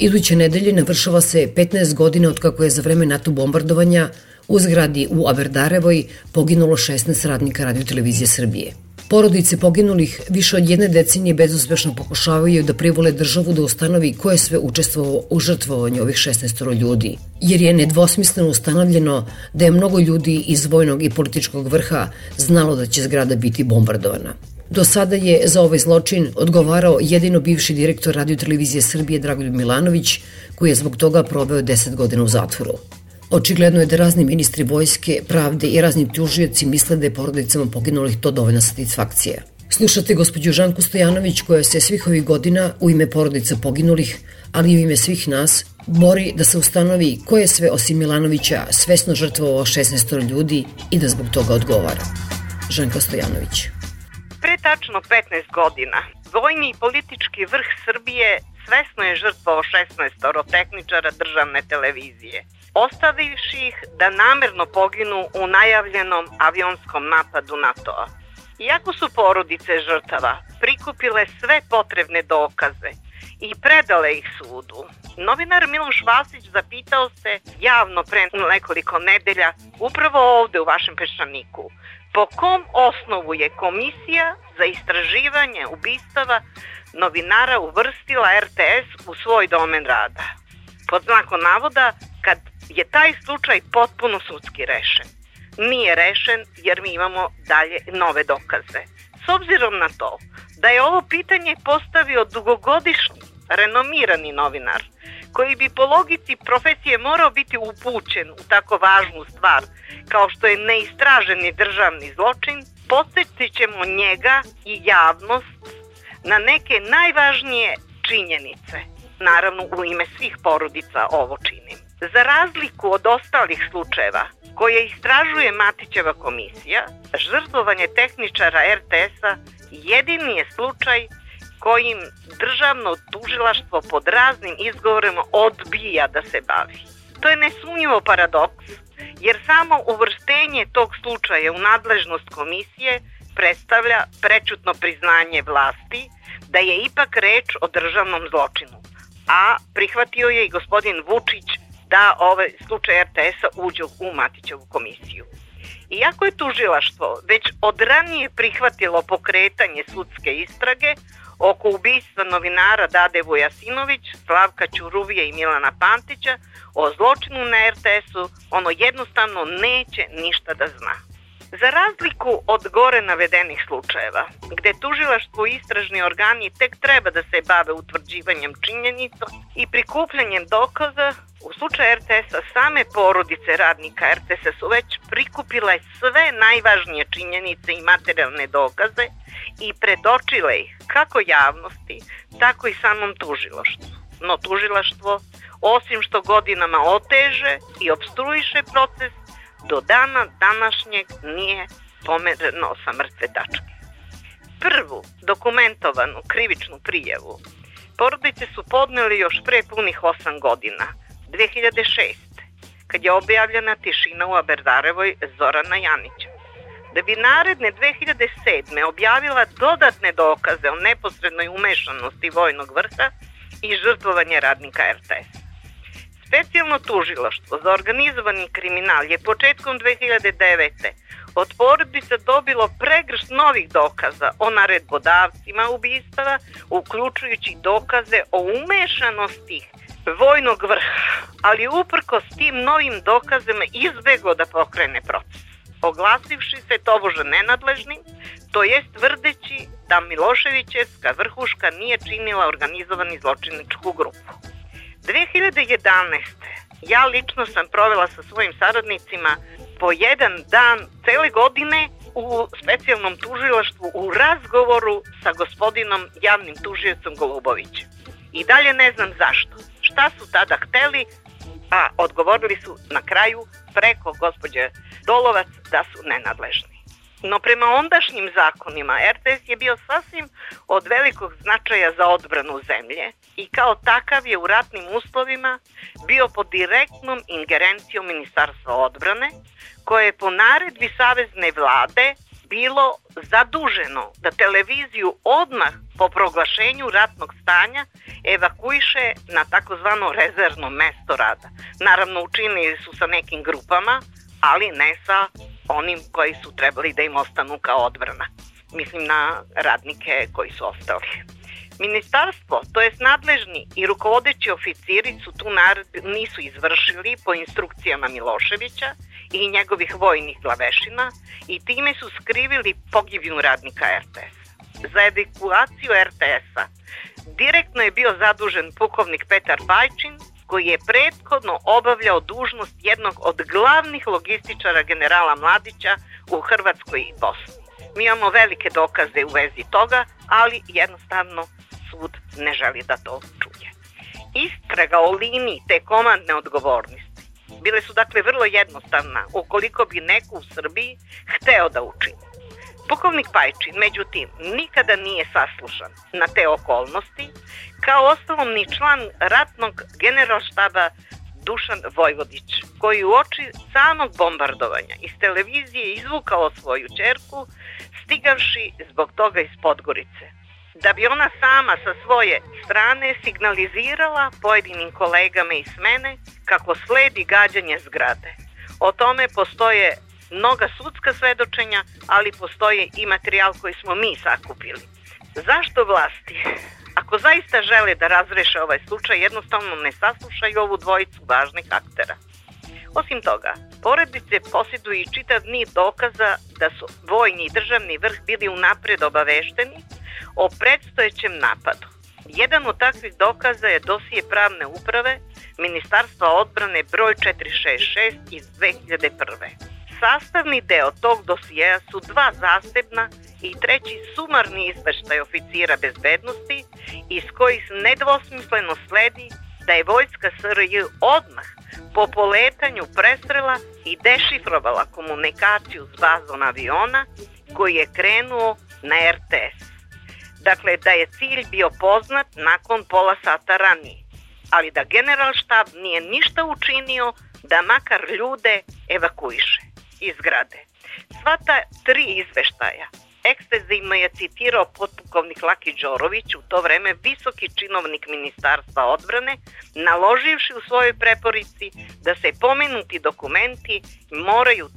Iduće nedelje navršava se 15 godina od kako je za vreme NATO bombardovanja u zgradi u Aberdarevoj poginulo 16 radnika radiotelevizije Srbije. Porodice poginulih više od jedne decenije bezuspešno pokušavaju da privole državu da ustanovi ko je sve učestvovao u žrtvovanju ovih 16 ljudi, jer je nedvosmisleno ustanovljeno da je mnogo ljudi iz vojnog i političkog vrha znalo da će zgrada biti bombardovana. Do sada je za ovaj zločin odgovarao jedino bivši direktor radiotelevizije Srbije Dragoljub Milanović, koji je zbog toga proveo 10 godina u zatvoru. Očigledno je da razni ministri vojske, pravde i razni tužioci misle da je porodicama poginulih to dovoljna satisfakcija. Slušate gospođu Žanku Stojanović koja se svih ovih godina u ime porodica poginulih, ali i u ime svih nas, bori da se ustanovi ko je sve osim Milanovića svesno žrtvovao 16 ljudi i da zbog toga odgovara. Žanka Stojanović. Pre tačno 15 godina, vojni i politički vrh Srbije svesno je žrtvovao 16 tehničara državne televizije – ostavivši ih da namerno poginu u najavljenom avionskom napadu NATO-a. Iako su porodice žrtava prikupile sve potrebne dokaze i predale ih sudu, novinar Miloš Vasić zapitao se javno pre nekoliko nedelja upravo ovde u vašem peščaniku po kom osnovu je komisija za istraživanje ubistava novinara uvrstila RTS u svoj domen rada. Pod znakom navoda, kad je taj slučaj potpuno sudski rešen. Nije rešen jer mi imamo dalje nove dokaze. S obzirom na to da je ovo pitanje postavio dugogodišnji, renomirani novinar, koji bi po logici profesije morao biti upućen u tako važnu stvar kao što je neistraženi državni zločin, podsjetit ćemo njega i javnost na neke najvažnije činjenice. Naravno, u ime svih porodica ovo činim. Za razliku od ostalih slučajeva koje istražuje Matićeva komisija, žrtvovanje tehničara RTS-a jedini je slučaj kojim državno tužilaštvo pod raznim izgovorima odbija da se bavi. To je nesumnjivo paradoks, jer samo uvrštenje tog slučaja u nadležnost komisije predstavlja prečutno priznanje vlasti da je ipak reč o državnom zločinu. A prihvatio je i gospodin Vučić da ovaj slučaj RTS-a uđe u Matićevu komisiju. Iako je tužilaštvo već od ranije prihvatilo pokretanje sudske istrage oko ubistva novinara Dade Vujasinović, Slavka Ćuruvije i Milana Pantića, o zločinu na RTS-u, ono jednostavno neće ništa da zna. Za razliku od gore navedenih slučajeva, gde tužilaštvo i istražni organi tek treba da se bave utvrđivanjem činjenica i prikupljanjem dokaza, u slučaju RTS-a same porodice radnika RTS-a su već prikupile sve najvažnije činjenice i materijalne dokaze i predočile ih kako javnosti, tako i samom tužilaštvu. No tužilaštvo, osim što godinama oteže i obstruiše proces, do dana današnjeg nije pomereno sa mrtve tačke. Prvu dokumentovanu krivičnu prijevu porodice su podneli još pre punih 8 godina, 2006. kad je objavljena tišina u Aberdarevoj Zorana Janića. Da bi naredne 2007. objavila dodatne dokaze o neposrednoj umešanosti vojnog vrha i žrtvovanje radnika RTS. Specijalno tužilaštvo za organizovani kriminal je početkom 2009. od porodica dobilo pregršt novih dokaza o naredbodavcima ubistava, uključujući dokaze o umešanosti vojnog vrha, ali uprko s tim novim dokazima izbego da pokrene proces, oglasivši se tobože nenadležnim, to jest tvrdeći da Miloševićevska vrhuška nije činila organizovani zločiničku grupu. 2011. ja lično sam provela sa svojim saradnicima po jedan dan cele godine u specijalnom tužilaštvu u razgovoru sa gospodinom javnim tužiocom Golubovićem. I dalje ne znam zašto. Šta su tada hteli, a odgovorili su na kraju preko gospođe Dolovac da su nenadležni. No prema ondašnjim zakonima RTS je bio sasvim od velikog značaja za odbranu zemlje i kao takav je u ratnim uslovima bio pod direktnom ingerencijom Ministarstva odbrane koje je po naredbi Savezne vlade bilo zaduženo da televiziju odmah po proglašenju ratnog stanja evakuiše na takozvano rezervno mesto rada. Naravno učinili su sa nekim grupama, ali ne sa onim koji su trebali da im ostanu kao odbrana. Mislim na radnike koji su ostali. Ministarstvo, to jest nadležni i rukovodeći oficiri su tu naredbu nisu izvršili po instrukcijama Miloševića i njegovih vojnih glavešina i time su skrivili pogibiju radnika RTS. Za evakuaciju RTS-a direktno je bio zadužen pukovnik Petar Bajčin, koji je prethodno obavljao dužnost jednog od glavnih logističara generala Mladića u Hrvatskoj i Bosni. Mi imamo velike dokaze u vezi toga, ali jednostavno sud ne želi da to čuje. Istraga o liniji te komandne odgovornosti bile su dakle vrlo jednostavna ukoliko bi neko u Srbiji hteo da učini. Pukovnik Pajčin, međutim, nikada nije saslušan na te okolnosti, kao ostalom ni član ratnog generalštaba Dušan Vojvodić, koji u oči samog bombardovanja iz televizije izvukao svoju čerku, stigavši zbog toga iz Podgorice. Da bi ona sama sa svoje strane signalizirala pojedinim kolegama iz mene kako sledi gađanje zgrade. O tome postoje mnoga sudska svedočenja, ali postoje i materijal koji smo mi sakupili. Zašto vlasti? Ako zaista žele da razreše ovaj slučaj, jednostavno ne saslušaju ovu dvojicu važnih aktera. Osim toga, poredice posjeduju i čitav niz dokaza da su vojni i državni vrh bili unapred obavešteni o predstojećem napadu. Jedan od takvih dokaza je dosije pravne uprave Ministarstva odbrane broj 466 iz 2001 sastavni deo tog dosijeja su dva zasebna i treći sumarni izveštaj oficira bezbednosti iz kojih nedvosmisleno sledi da je vojska SRJ odmah po poletanju prestrela i dešifrovala komunikaciju s bazom aviona koji je krenuo na RTS. Dakle, da je cilj bio poznat nakon pola sata ranije, ali da generalštab nije ništa učinio da makar ljude evakuiše iz zgrade. Sva ta tri izveštaja ekstenzivno je citirao potpukovnik Laki Đorović, u to vreme visoki činovnik Ministarstva odbrane, naloživši u svojoj preporici da se pomenuti dokumenti moraju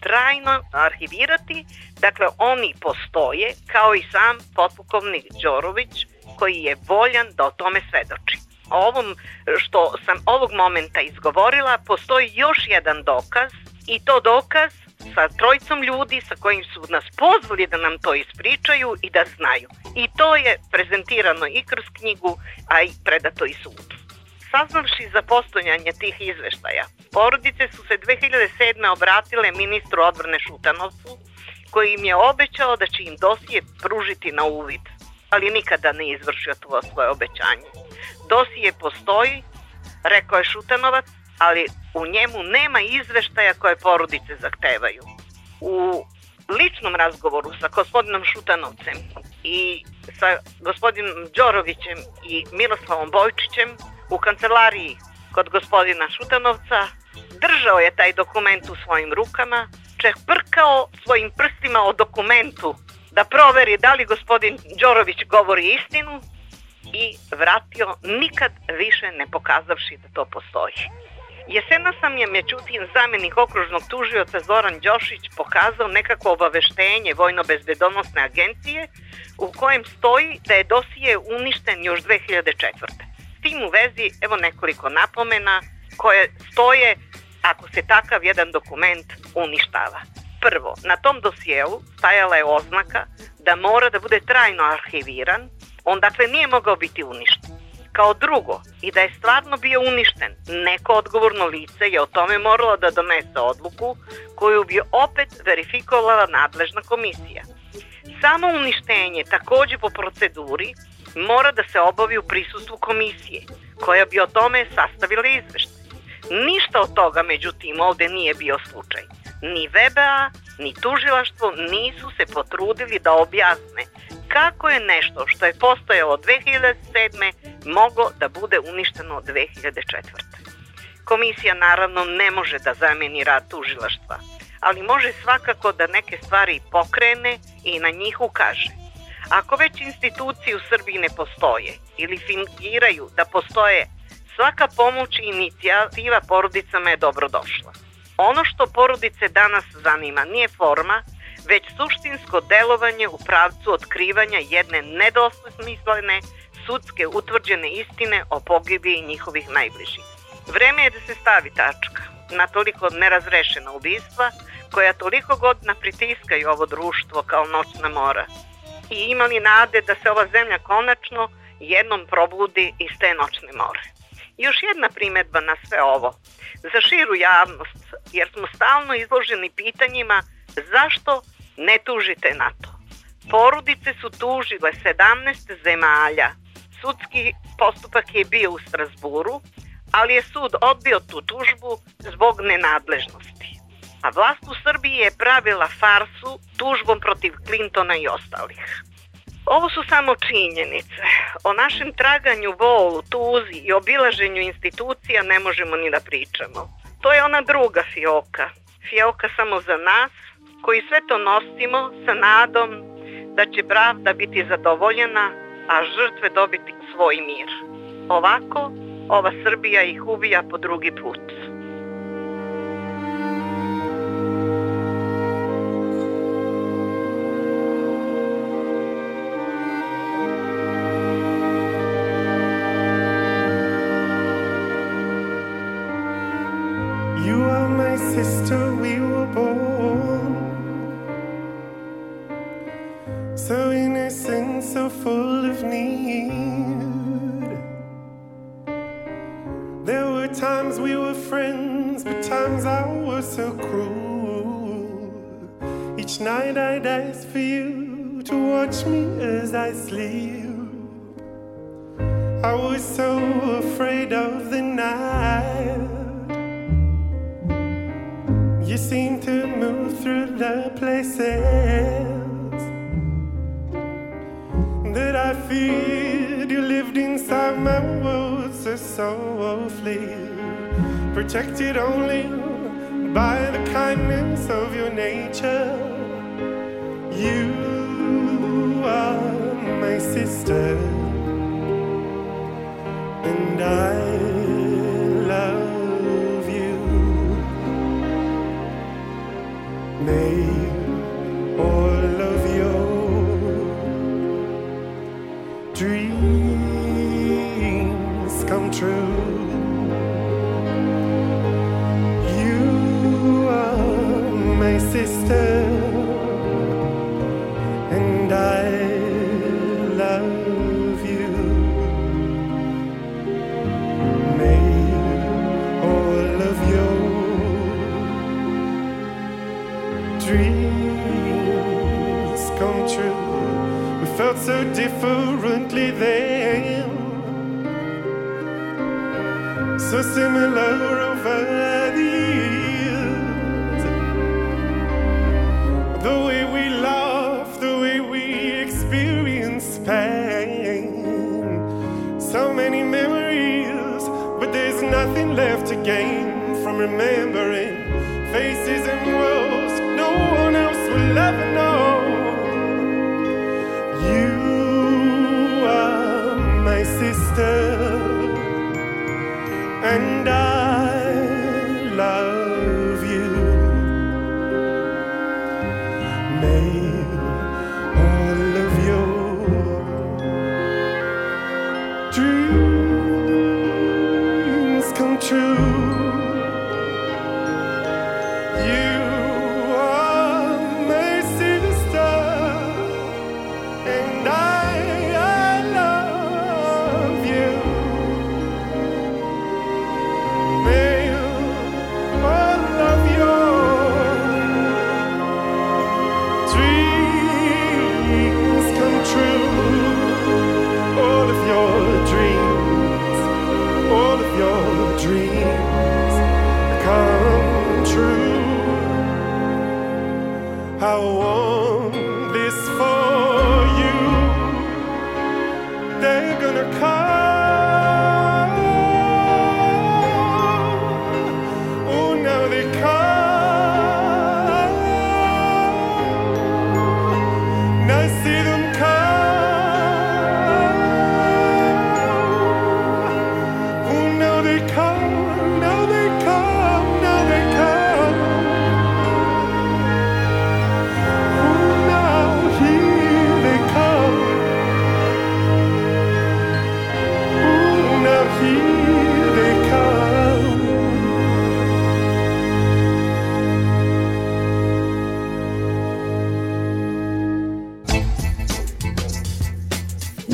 trajno arhivirati, dakle oni postoje, kao i sam potpukovnik Đorović, koji je voljan da o tome svedoči. O ovom što sam ovog momenta izgovorila, postoji još jedan dokaz i to dokaz sa trojicom ljudi sa kojim su nas pozvali da nam to ispričaju i da znaju. I to je prezentirano i kroz knjigu, a i predato i sudu. Saznavši za postojanje tih izveštaja, porodice su se 2007. obratile ministru odbrane Šutanovcu, koji im je obećao da će im dosije pružiti na uvid, ali nikada ne izvršio to svoje obećanje. Dosije postoji, rekao je Šutanovac, ali u njemu nema izveštaja koje porodice zahtevaju. U ličnom razgovoru sa gospodinom Šutanovcem i sa gospodinom Đorovićem i Miroslavom Bojčićem u kancelariji kod gospodina Šutanovca držao je taj dokument u svojim rukama, čeprkao svojim prstima o dokumentu da proveri da li gospodin Đorović govori istinu i vratio nikad više ne pokazavši da to postoji. Jesena sam je, međutim, zamenik okružnog tužioca Zoran Đošić pokazao nekako obaveštenje Vojno-bezbedonosne agencije u kojem stoji da je dosije uništen još 2004. Tim u vezi evo nekoliko napomena koje stoje ako se takav jedan dokument uništava. Prvo, na tom dosijelu stajala je oznaka da mora da bude trajno arhiviran, on dakle nije mogao biti uništen. Kao drugo, i da je stvarno bio uništen, neko odgovorno lice je o tome moralo da donese odluku koju bi opet verifikovala nadležna komisija. Samo uništenje, takođe po proceduri, mora da se obavi u prisustvu komisije, koja bi o tome sastavila izveštaj. Ništa od toga, međutim, ovde nije bio slučaj. Ni VBA, ni tužilaštvo nisu se potrudili da objasne kako je nešto što je postojalo 2007. moglo da bude uništeno 2004. Komisija naravno ne može da zameni rad tužilaštva, ali može svakako da neke stvari pokrene i na njih ukaže. Ako već institucije u Srbiji ne postoje ili fingiraju da postoje, svaka pomoć i inicijativa porodicama je dobrodošla. Ono što porodice danas zanima nije forma, već suštinsko delovanje u pravcu otkrivanja jedne nedosmislene sudske utvrđene istine o pogibiji njihovih najbližih. Vreme je da se stavi tačka na toliko nerazrešena ubistva koja toliko godina pritiskaju ovo društvo kao noćna mora i imali nade da se ova zemlja konačno jednom probudi iz te noćne more. Još jedna primetba na sve ovo. Za širu javnost, jer smo stalno izloženi pitanjima zašto ne tužite na to. Porodice su tužile 17 zemalja. Sudski postupak je bio u Strasburu, ali je sud odbio tu tužbu zbog nenadležnosti. A vlast u Srbiji je pravila farsu tužbom protiv Clintona i ostalih. Ovo su samo činjenice. O našem traganju, volu, tuzi i obilaženju institucija ne možemo ni da pričamo. To je ona druga fioka. Fioka samo za nas, koji sve to nosimo sa nadom da će pravda biti zadovoljena, a žrtve dobiti svoj mir. Ovako, ova Srbija ih ubija po drugi put.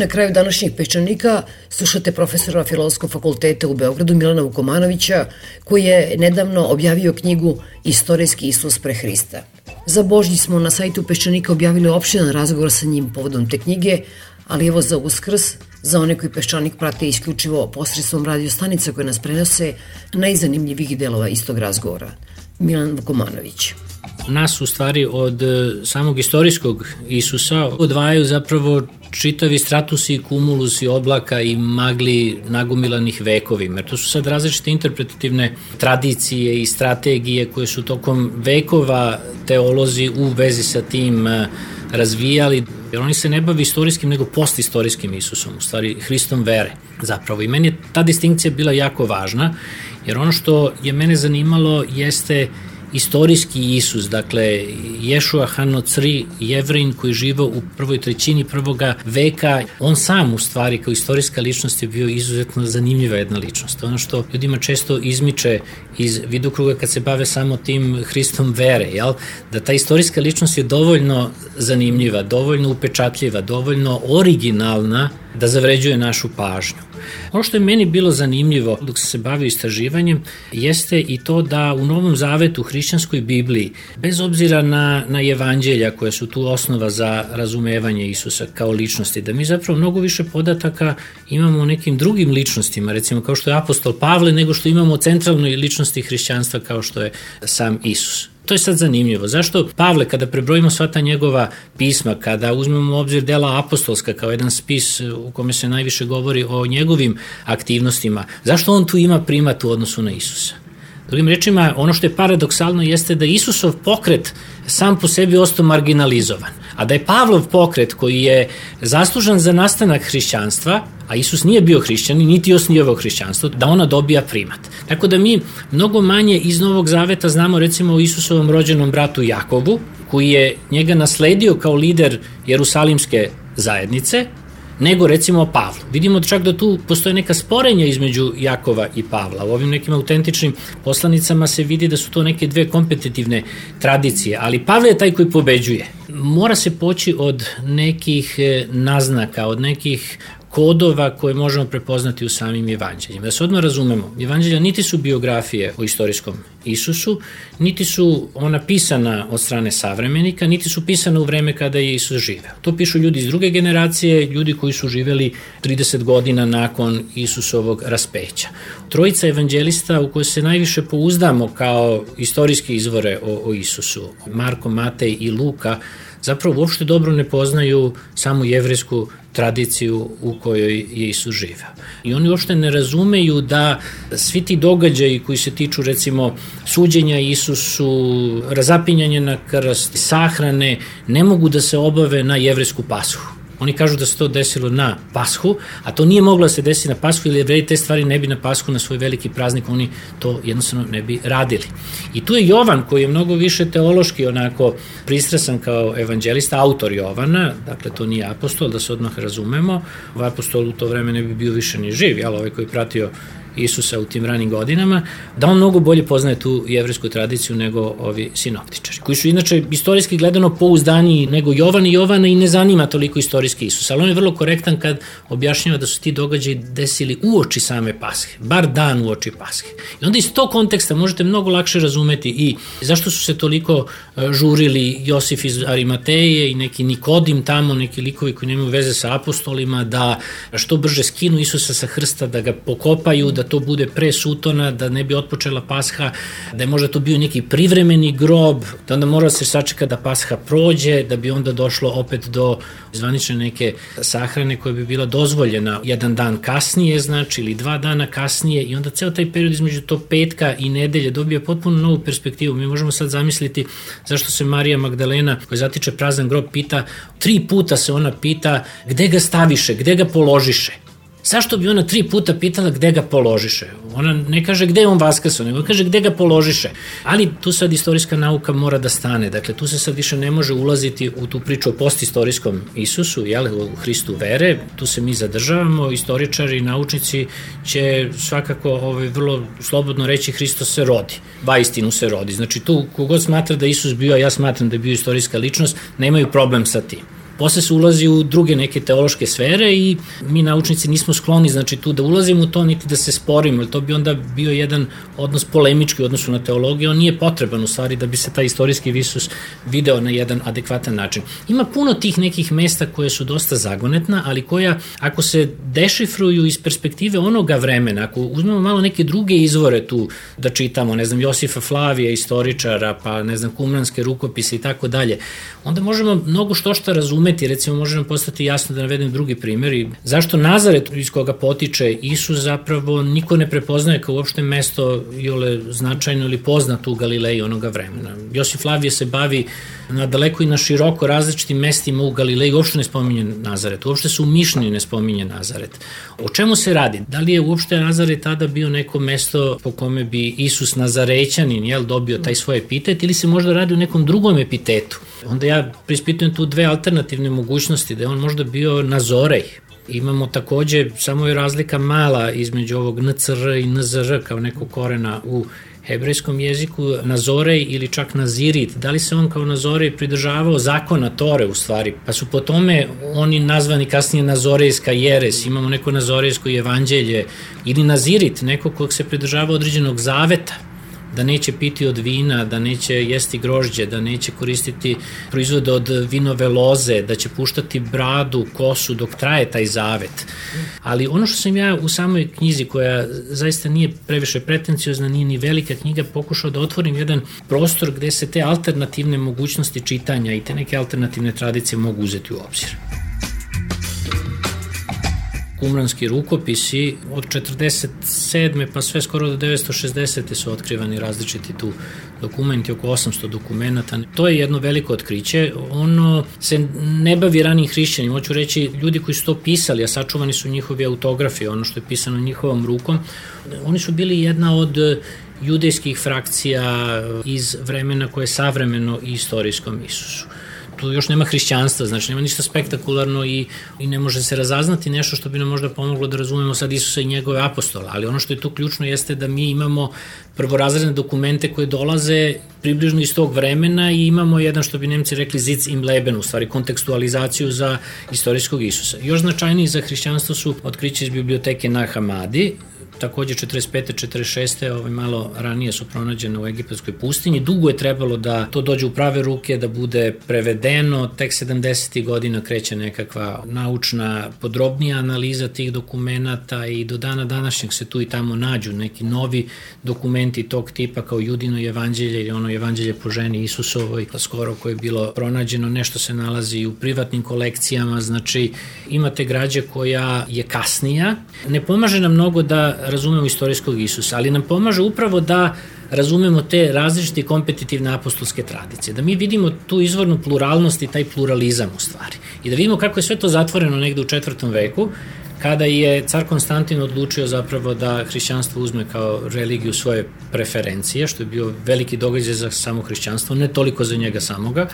Na kraju današnjeg pečanika slušate profesora Filozofskog fakulteta u Beogradu Milana Vukomanovića koji je nedavno objavio knjigu Istorijski Isus pre Hrista. Za Božnji smo na sajtu Peščanika objavili opštenan razgovor sa njim povodom te knjige, ali evo za uskrs, za one koji Peščanik prate isključivo posredstvom radio stanica koje nas prenose, najzanimljivih delova istog razgovora. Milan Vukomanović. nas u stvari od e, samog istorijskog Isusa odvajaju zapravo čitavi stratusi i kumulusi oblaka i magli nagomilanih vekovima. Jer to su sad različite interpretativne tradicije i strategije koje su tokom vekova teolozi u vezi sa tim e, razvijali, jer oni se ne bavi istorijskim nego postistorijskim Isusom, u stvari Hristom vere zapravo. I meni je ta distinkcija bila jako važna, jer ono što je mene zanimalo jeste istorijski Isus, dakle Ješua Hanocri, jevrin koji živa u prvoj trećini prvoga veka, on sam u stvari kao istorijska ličnost je bio izuzetno zanimljiva jedna ličnost. Ono što ljudima često izmiče iz vidokruga kad se bave samo tim Hristom vere, jel? da ta istorijska ličnost je dovoljno zanimljiva, dovoljno upečatljiva, dovoljno originalna da zavređuje našu pažnju. Ono što je meni bilo zanimljivo dok sam se bavio istraživanjem jeste i to da u Novom Zavetu, u hrišćanskoj Bibliji, bez obzira na, na evanđelja koje su tu osnova za razumevanje Isusa kao ličnosti, da mi zapravo mnogo više podataka imamo o nekim drugim ličnostima, recimo kao što je apostol Pavle, nego što imamo o centralnoj ličnosti hrišćanstva kao što je sam Isus. To je sad zanimljivo. Zašto Pavle, kada prebrojimo sva ta njegova pisma, kada uzmemo u obzir dela apostolska kao jedan spis u kome se najviše govori o njegovim aktivnostima, zašto on tu ima primat u odnosu na Isusa? Drugim rečima, ono što je paradoksalno jeste da Isusov pokret sam po sebi ostao marginalizovan, a da je Pavlov pokret koji je zaslužan za nastanak hrišćanstva, a Isus nije bio hrišćan niti osnijevao hrišćanstvo, da ona dobija primat. Tako da mi mnogo manje iz Novog Zaveta znamo recimo o Isusovom rođenom bratu Jakobu, koji je njega nasledio kao lider Jerusalimske zajednice, nego recimo Pavlu. Vidimo čak da tu postoje neka sporenja između Jakova i Pavla. U ovim nekim autentičnim poslanicama se vidi da su to neke dve kompetitivne tradicije, ali Pavle je taj koji pobeđuje. Mora se poći od nekih e, naznaka, od nekih kodova koje možemo prepoznati u samim evanđeljima. Da se odmah razumemo, evanđelja niti su biografije o istorijskom Isusu, niti su ona pisana od strane savremenika, niti su pisana u vreme kada je Isus živeo. To pišu ljudi iz druge generacije, ljudi koji su živeli 30 godina nakon Isusovog raspeća. Trojica evanđelista u koje se najviše pouzdamo kao istorijske izvore o, o Isusu, Marko, Matej i Luka, zapravo uopšte dobro ne poznaju samu jevrijsku tradiciju u kojoj je Isus živeo. I oni uopšte ne razumeju da svi ti događaji koji se tiču recimo suđenja Isusu, razapinjanje na krst, sahrane, ne mogu da se obave na jevrijsku pashu. Oni kažu da se to desilo na Pashu, a to nije moglo da se desi na Pashu ili jevreji te stvari ne bi na Pashu na svoj veliki praznik, oni to jednostavno ne bi radili. I tu je Jovan koji je mnogo više teološki onako pristrasan kao evanđelista, autor Jovana, dakle to nije apostol, da se odmah razumemo, ovaj apostol u to vreme ne bi bio više ni živ, jel, ovaj koji pratio Isusa u tim ranim godinama, da on mnogo bolje poznaje tu jevrijsku tradiciju nego ovi sinoptičari, koji su inače istorijski gledano pouzdaniji nego Jovan i Jovana i ne zanima toliko istorijski Isus, ali on je vrlo korektan kad objašnjava da su ti događaji desili u oči same Pashe, bar dan u oči Pashe. I onda iz tog konteksta možete mnogo lakše razumeti i zašto su se toliko e, žurili Josif iz Arimateje i neki Nikodim tamo, neki likovi koji nemaju veze sa apostolima, da što brže skinu Isusa sa hrsta, da ga pokopaju, da to bude pre Sutona, da ne bi otpočela Pasha, da je možda to bio neki privremeni grob, da onda mora se sačeka da Pasha prođe, da bi onda došlo opet do zvanične neke sahrane koja bi bila dozvoljena jedan dan kasnije, znači, ili dva dana kasnije i onda ceo taj period između to petka i nedelje dobija potpuno novu perspektivu. Mi možemo sad zamisliti zašto se Marija Magdalena, koja zatiče prazan grob, pita, tri puta se ona pita gde ga staviše, gde ga položiše. Zašto bi ona tri puta pitala gde ga položiše? Ona ne kaže gde je on vaskrso, nego kaže gde ga položiše. Ali tu sad istorijska nauka mora da stane. Dakle, tu se sad više ne može ulaziti u tu priču o postistorijskom Isusu, jel, u Hristu vere. Tu se mi zadržavamo. Istoričari i naučnici će svakako ovaj, vrlo slobodno reći Hristos se rodi. Ba istinu se rodi. Znači, tu kogod smatra da Isus bio, ja smatram da je bio istorijska ličnost, nemaju problem sa tim. Posle se ulazi u druge neke teološke sfere i mi naučnici nismo skloni znači tu da ulazimo u to niti da se sporimo, jer to bi onda bio jedan odnos polemički u odnosu na teologiju, on nije potreban u stvari da bi se taj istorijski visus video na jedan adekvatan način. Ima puno tih nekih mesta koje su dosta zagonetna, ali koja ako se dešifruju iz perspektive onoga vremena, ako uzmemo malo neke druge izvore tu da čitamo, ne znam, Josifa Flavija, istoričara, pa ne znam, kumranske rukopise i tako dalje, onda možemo mnogo što što razumeti razumeti, recimo može nam postati jasno da navedem drugi primjer i zašto Nazaret iz koga potiče Isus zapravo niko ne prepoznaje kao uopšte mesto jole značajno ili poznato u Galileji onoga vremena. Josif Flavije se bavi na daleko i na široko različitim mestima u Galileji, uopšte ne spominje Nazaret, uopšte se u Mišljenju ne spominje Nazaret. O čemu se radi? Da li je uopšte Nazaret tada bio neko mesto po kome bi Isus Nazarećanin jel, dobio taj svoj epitet ili se možda radi o nekom drugom epitetu? Onda ja prispitujem tu dve alternativne mogućnosti, da je on možda bio Nazorej, Imamo takođe, samo je razlika mala između ovog NCR i NZR kao nekog korena u hebrejskom jeziku Nazorej ili čak Nazirit, da li se on kao Nazorej pridržavao zakona Tore u stvari, pa su po tome oni nazvani kasnije Nazorejska jeres, imamo neko Nazorejsko evanđelje ili Nazirit, neko kog se pridržava određenog zaveta, da neće piti od vina, da neće jesti grožđe, da neće koristiti proizvode od vinove loze, da će puštati bradu, kosu dok traje taj zavet. Ali ono što sam ja u samoj knjizi, koja zaista nije previše pretenciozna, nije ni velika knjiga, pokušao da otvorim jedan prostor gde se te alternativne mogućnosti čitanja i te neke alternativne tradicije mogu uzeti u obzir kumranski rukopisi od 47. pa sve skoro do 960. su otkrivani različiti tu dokumenti, oko 800 dokumenta. To je jedno veliko otkriće. Ono se ne bavi ranim hrišćanima. Hoću reći, ljudi koji su to pisali, a sačuvani su njihovi autografi, ono što je pisano njihovom rukom, oni su bili jedna od judejskih frakcija iz vremena koje je savremeno i istorijskom Isusu tu još nema hrišćanstva, znači nema ništa spektakularno i, i ne može se razaznati nešto što bi nam možda pomoglo da razumemo sad Isusa i njegove apostola, ali ono što je tu ključno jeste da mi imamo prvorazredne dokumente koje dolaze približno iz tog vremena i imamo jedan što bi Nemci rekli Zitz im Leben, u stvari kontekstualizaciju za istorijskog Isusa. Još značajniji za hrišćanstvo su otkriće iz biblioteke na Hamadi, takođe 45. 46. Ovaj, malo ranije su pronađene u egipatskoj pustinji. Dugo je trebalo da to dođe u prave ruke, da bude prevedeno. Tek 70. godina kreće nekakva naučna, podrobnija analiza tih dokumenta i do dana današnjeg se tu i tamo nađu neki novi dokumenti tog tipa kao Judino evanđelje ili ono evanđelje po ženi Isusovoj, skoro koje je bilo pronađeno, nešto se nalazi u privatnim kolekcijama, znači imate građe koja je kasnija. Ne pomaže nam mnogo da razumemo istorijskog Isusa, ali nam pomaže upravo da razumemo te različite kompetitivne apostolske tradicije, da mi vidimo tu izvornu pluralnost i taj pluralizam u stvari i da vidimo kako je sve to zatvoreno negde u četvrtom veku kada je car Konstantin odlučio zapravo da hrišćanstvo uzme kao religiju svoje preferencije, što je bio veliki događaj za samo hrišćanstvo, ne toliko za njega samoga,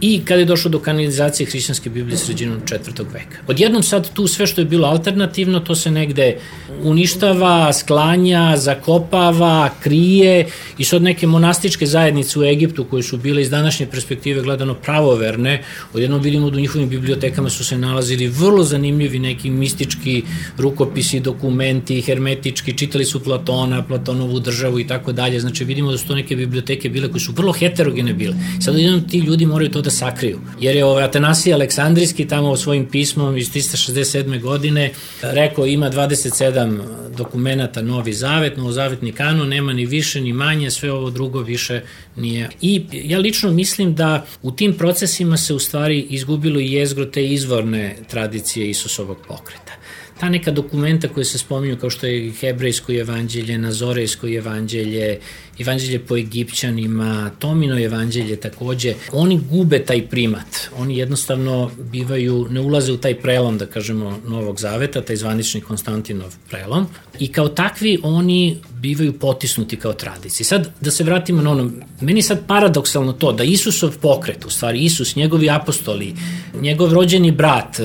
i kada je došlo do kanalizacije hrišćanske Biblije sredinom četvrtog veka. Odjednom sad tu sve što je bilo alternativno, to se negde uništava, sklanja, zakopava, krije i sad neke monastičke zajednice u Egiptu koje su bile iz današnje perspektive gledano pravoverne, odjednom vidimo da u njihovim bibliotekama su se nalazili vrlo zanimljivi neki mistički grčki rukopisi, dokumenti, hermetički, čitali su Platona, Platonovu državu i tako dalje. Znači vidimo da su to neke biblioteke bile koje su vrlo heterogene bile. Sad jednom ti ljudi moraju to da sakriju. Jer je ovaj Atanasij Aleksandrijski tamo svojim pismom iz 367. godine rekao ima 27 dokumenta Novi Zavet, Novozavetni kanon, nema ni više ni manje, sve ovo drugo više nije. I ja lično mislim da u tim procesima se u stvari izgubilo i jezgro te izvorne tradicije Isusovog pokreta ta neka dokumenta koje se spominju kao što je hebrejsko evanđelje, nazorejsko evanđelje, evanđelje po egipćanima, Tomino evanđelje takođe, oni gube taj primat. Oni jednostavno bivaju, ne ulaze u taj prelom, da kažemo, Novog Zaveta, taj zvanični Konstantinov prelom. I kao takvi oni bivaju potisnuti kao tradici. Sad, da se vratimo na ono, meni sad paradoksalno to da Isusov pokret, u stvari Isus, njegovi apostoli, njegov rođeni brat,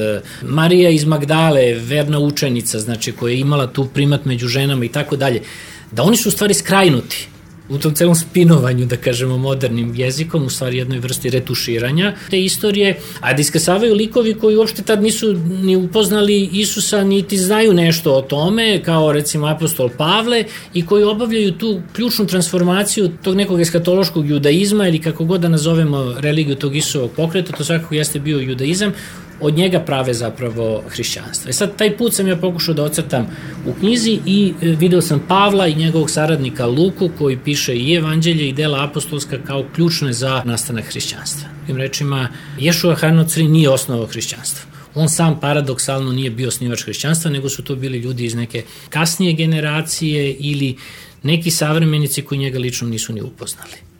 Marija iz Magdale, verna učenica, znači koja je imala tu primat među ženama i tako dalje, da oni su u stvari skrajnuti u tom celom spinovanju, da kažemo, modernim jezikom, u stvari jednoj vrsti retuširanja te istorije, a da iskasavaju likovi koji uopšte tad nisu ni upoznali Isusa, niti znaju nešto o tome, kao recimo apostol Pavle, i koji obavljaju tu ključnu transformaciju tog nekog eskatološkog judaizma ili kako god da nazovemo religiju tog Isusovog pokreta, to svakako jeste bio judaizam, od njega prave zapravo hrišćanstvo. E sad, taj put sam ja pokušao da ocrtam u knjizi i e, video sam Pavla i njegovog saradnika Luku koji piše i evanđelje i dela apostolska kao ključne za nastanak hrišćanstva. Tim rečima, Ješua Hanocri nije osnovao hrišćanstvo. On sam paradoksalno nije bio snivač hrišćanstva, nego su to bili ljudi iz neke kasnije generacije ili neki savremenici koji njega lično nisu ni upoznali.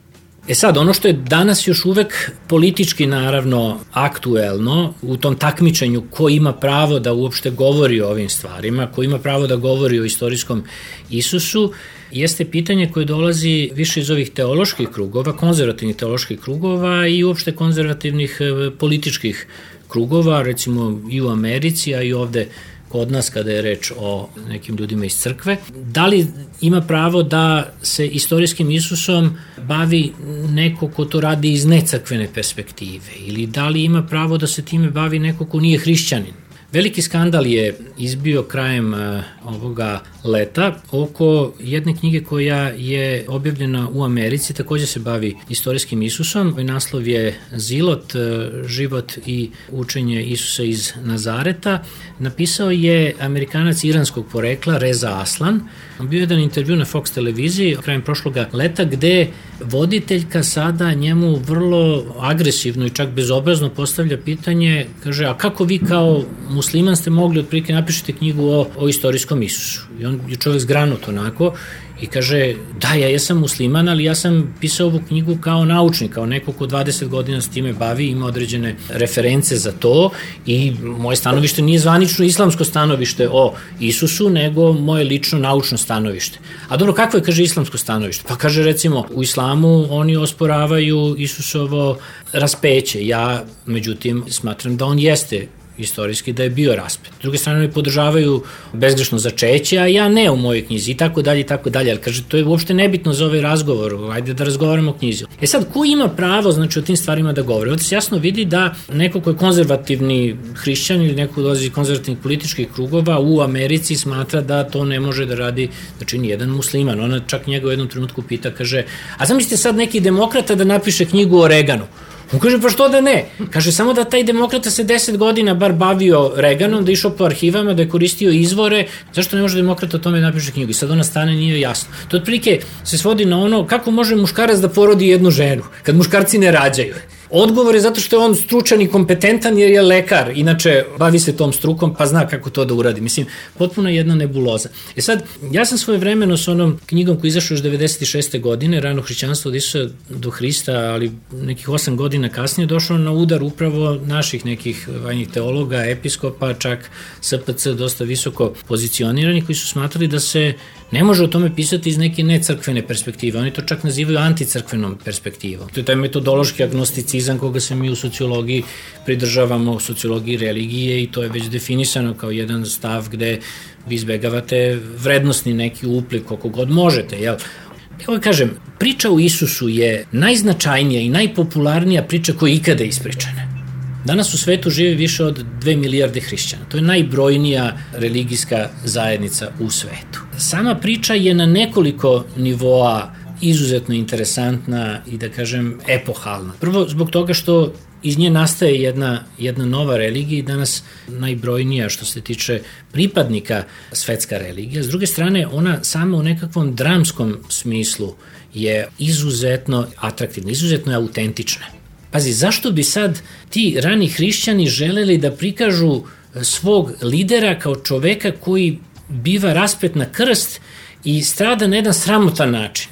E sad, ono što je danas još uvek politički naravno aktuelno u tom takmičenju ko ima pravo da uopšte govori o ovim stvarima, ko ima pravo da govori o istorijskom Isusu, jeste pitanje koje dolazi više iz ovih teoloških krugova, konzervativnih teoloških krugova i uopšte konzervativnih e, političkih krugova, recimo i u Americi, a i ovde kod nas kada je reč o nekim ljudima iz crkve. Da li ima pravo da se istorijskim Isusom bavi neko ko to radi iz necrkvene perspektive ili da li ima pravo da se time bavi neko ko nije hrišćanin? Veliki skandal je izbio krajem uh, ovoga leta oko jedne knjige koja je objavljena u Americi, takođe se bavi istorijskim Isusom. Naslov je Zilot, uh, život i učenje Isusa iz Nazareta. Napisao je Amerikanac iranskog porekla Reza Aslan. Bio je jedan intervju na Fox televiziji krajem prošloga leta gde voditeljka sada njemu vrlo agresivno i čak bezobrazno postavlja pitanje, kaže, a kako vi kao musliman ste mogli otprilike napišete knjigu o, o istorijskom Isusu? I on je čovjek zgranut onako i kaže, da, ja jesam musliman, ali ja sam pisao ovu knjigu kao naučnik, kao neko ko 20 godina s time bavi, ima određene reference za to i moje stanovište nije zvanično islamsko stanovište o Isusu, nego moje lično naučno stanovište. A dobro, kakvo je, kaže, islamsko stanovište? Pa kaže, recimo, u islamu oni osporavaju Isusovo raspeće. Ja, međutim, smatram da on jeste istorijski da je bio raspet. S druge strane me podržavaju bezgrešno začeće, a ja ne u mojoj knjizi i tako dalje i tako dalje, ali kaže to je uopšte nebitno za ovaj razgovor, ajde da razgovaramo o knjizi. E sad, ko ima pravo znači o tim stvarima da govori? Ovde se jasno vidi da neko ko je konzervativni hrišćan ili neko ko dolazi iz konzervativnih političkih krugova u Americi smatra da to ne može da radi, znači nijedan musliman. Ona čak njega u jednom trenutku pita, kaže, a zamislite sad neki demokrata da napiše knjigu o Reganu. On kaže, pa što da ne? Kaže, samo da taj demokrata se deset godina bar bavio Reganom, da išao po arhivama, da je koristio izvore, zašto ne može demokrata o tome da napiše knjigu? I sad ona stane, nije jasno. To otprilike se svodi na ono, kako može muškarac da porodi jednu ženu, kad muškarci ne rađaju. Odgovor je zato što je on stručan i kompetentan jer je lekar, inače bavi se tom strukom pa zna kako to da uradi. Mislim, potpuno jedna nebuloza. E sad, ja sam svoje vremeno s onom knjigom koja izašla još 96. godine, rano hrišćanstvo od Isusa do Hrista, ali nekih 8 godina kasnije došao na udar upravo naših nekih vanjih teologa, episkopa, čak SPC dosta visoko pozicionirani koji su smatrali da se ne može o tome pisati iz neke necrkvene perspektive. Oni to čak nazivaju anticrkvenom perspektivom. To je taj metodološki agnosticizam koga se mi u sociologiji pridržavamo, u sociologiji religije i to je već definisano kao jedan stav gde vi izbegavate vrednostni neki uplik koliko god možete, jel? Evo kažem, priča o Isusu je najznačajnija i najpopularnija priča koja je ikada ispričana. Danas u svetu živi više od 2 milijarde hrišćana. To je najbrojnija religijska zajednica u svetu. Sama priča je na nekoliko nivoa izuzetno interesantna i da kažem epohalna. Prvo zbog toga što iz nje nastaje jedna, jedna nova religija i danas najbrojnija što se tiče pripadnika svetska religija. S druge strane, ona sama u nekakvom dramskom smislu je izuzetno atraktivna, izuzetno je autentična. Pazi, zašto bi sad ti rani hrišćani želeli da prikažu svog lidera kao čoveka koji biva raspet na krst i strada na jedan sramotan način?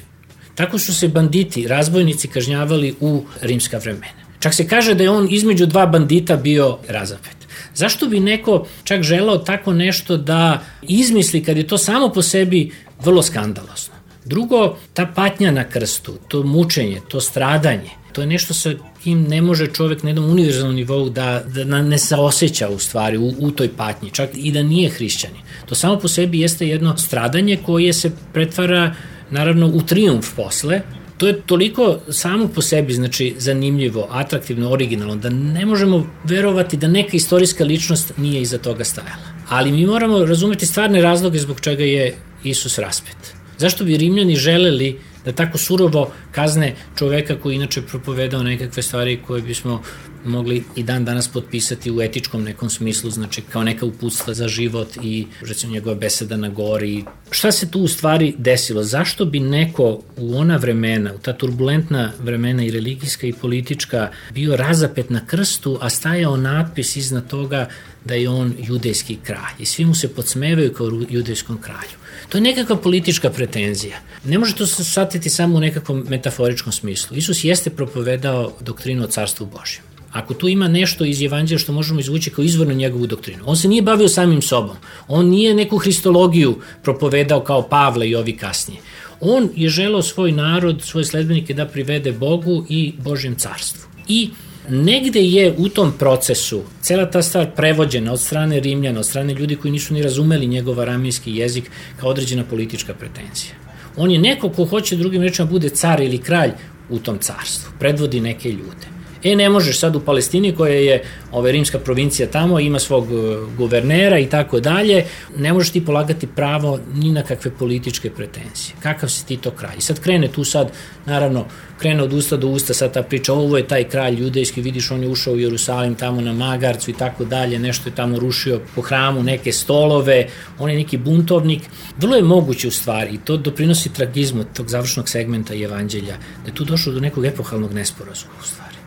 Tako su se banditi, razbojnici kažnjavali u rimska vremena. Čak se kaže da je on između dva bandita bio razapet. Zašto bi neko čak želao tako nešto da izmisli kad je to samo po sebi vrlo skandalosno? Drugo, ta patnja na krstu, to mučenje, to stradanje, to je nešto sa kim ne može čovek na jednom univerzalnom nivou da, da ne saoseća u stvari u, u toj patnji, čak i da nije hrišćanin. To samo po sebi jeste jedno stradanje koje se pretvara naravno u triumf posle, to je toliko samo po sebi znači zanimljivo, atraktivno, originalno da ne možemo verovati da neka istorijska ličnost nije iza toga stajala. Ali mi moramo razumeti stvarne razloge zbog čega je Isus raspet. Zašto bi Rimljani želeli da tako surovo kazne čoveka koji inače propovedao nekakve stvari koje bismo mogli i dan danas potpisati u etičkom nekom smislu, znači kao neka uputstva za život i recimo njegova beseda na gori. Šta se tu u stvari desilo? Zašto bi neko u ona vremena, u ta turbulentna vremena i religijska i politička, bio razapet na krstu, a stajao natpis iznad toga da je on judejski kralj i svi mu se podsmevaju kao judejskom kralju. To je nekakva politička pretenzija. Ne može to se satiti samo u nekakvom metaforičkom smislu. Isus jeste propovedao doktrinu o carstvu Božjem. Ako tu ima nešto iz evanđelja što možemo izvući kao izvorno njegovu doktrinu, on se nije bavio samim sobom. On nije neku hristologiju propovedao kao Pavle i ovi kasnije. On je želao svoj narod, svoje sledbenike da privede Bogu i Božjem carstvu. I negde je u tom procesu cela ta stvar prevođena od strane Rimljana, od strane ljudi koji nisu ni razumeli njegov aramijski jezik kao određena politička pretenzija. On je neko ko hoće drugim rečima bude car ili kralj u tom carstvu, predvodi neke ljude. E, ne možeš sad u Palestini koja je ove, rimska provincija tamo, ima svog e, guvernera i tako dalje, ne možeš ti polagati pravo ni na kakve političke pretenzije. Kakav si ti to kraj? I sad krene tu sad, naravno, krene od usta do usta sad ta priča, ovo je taj kralj judejski, vidiš, on je ušao u Jerusalim tamo na Magarcu i tako dalje, nešto je tamo rušio po hramu, neke stolove, on je neki buntovnik. Vrlo je moguće u stvari to doprinosi tragizmu tog završnog segmenta i evanđelja, da je tu došlo do nekog epohalnog nesporazuma u stvari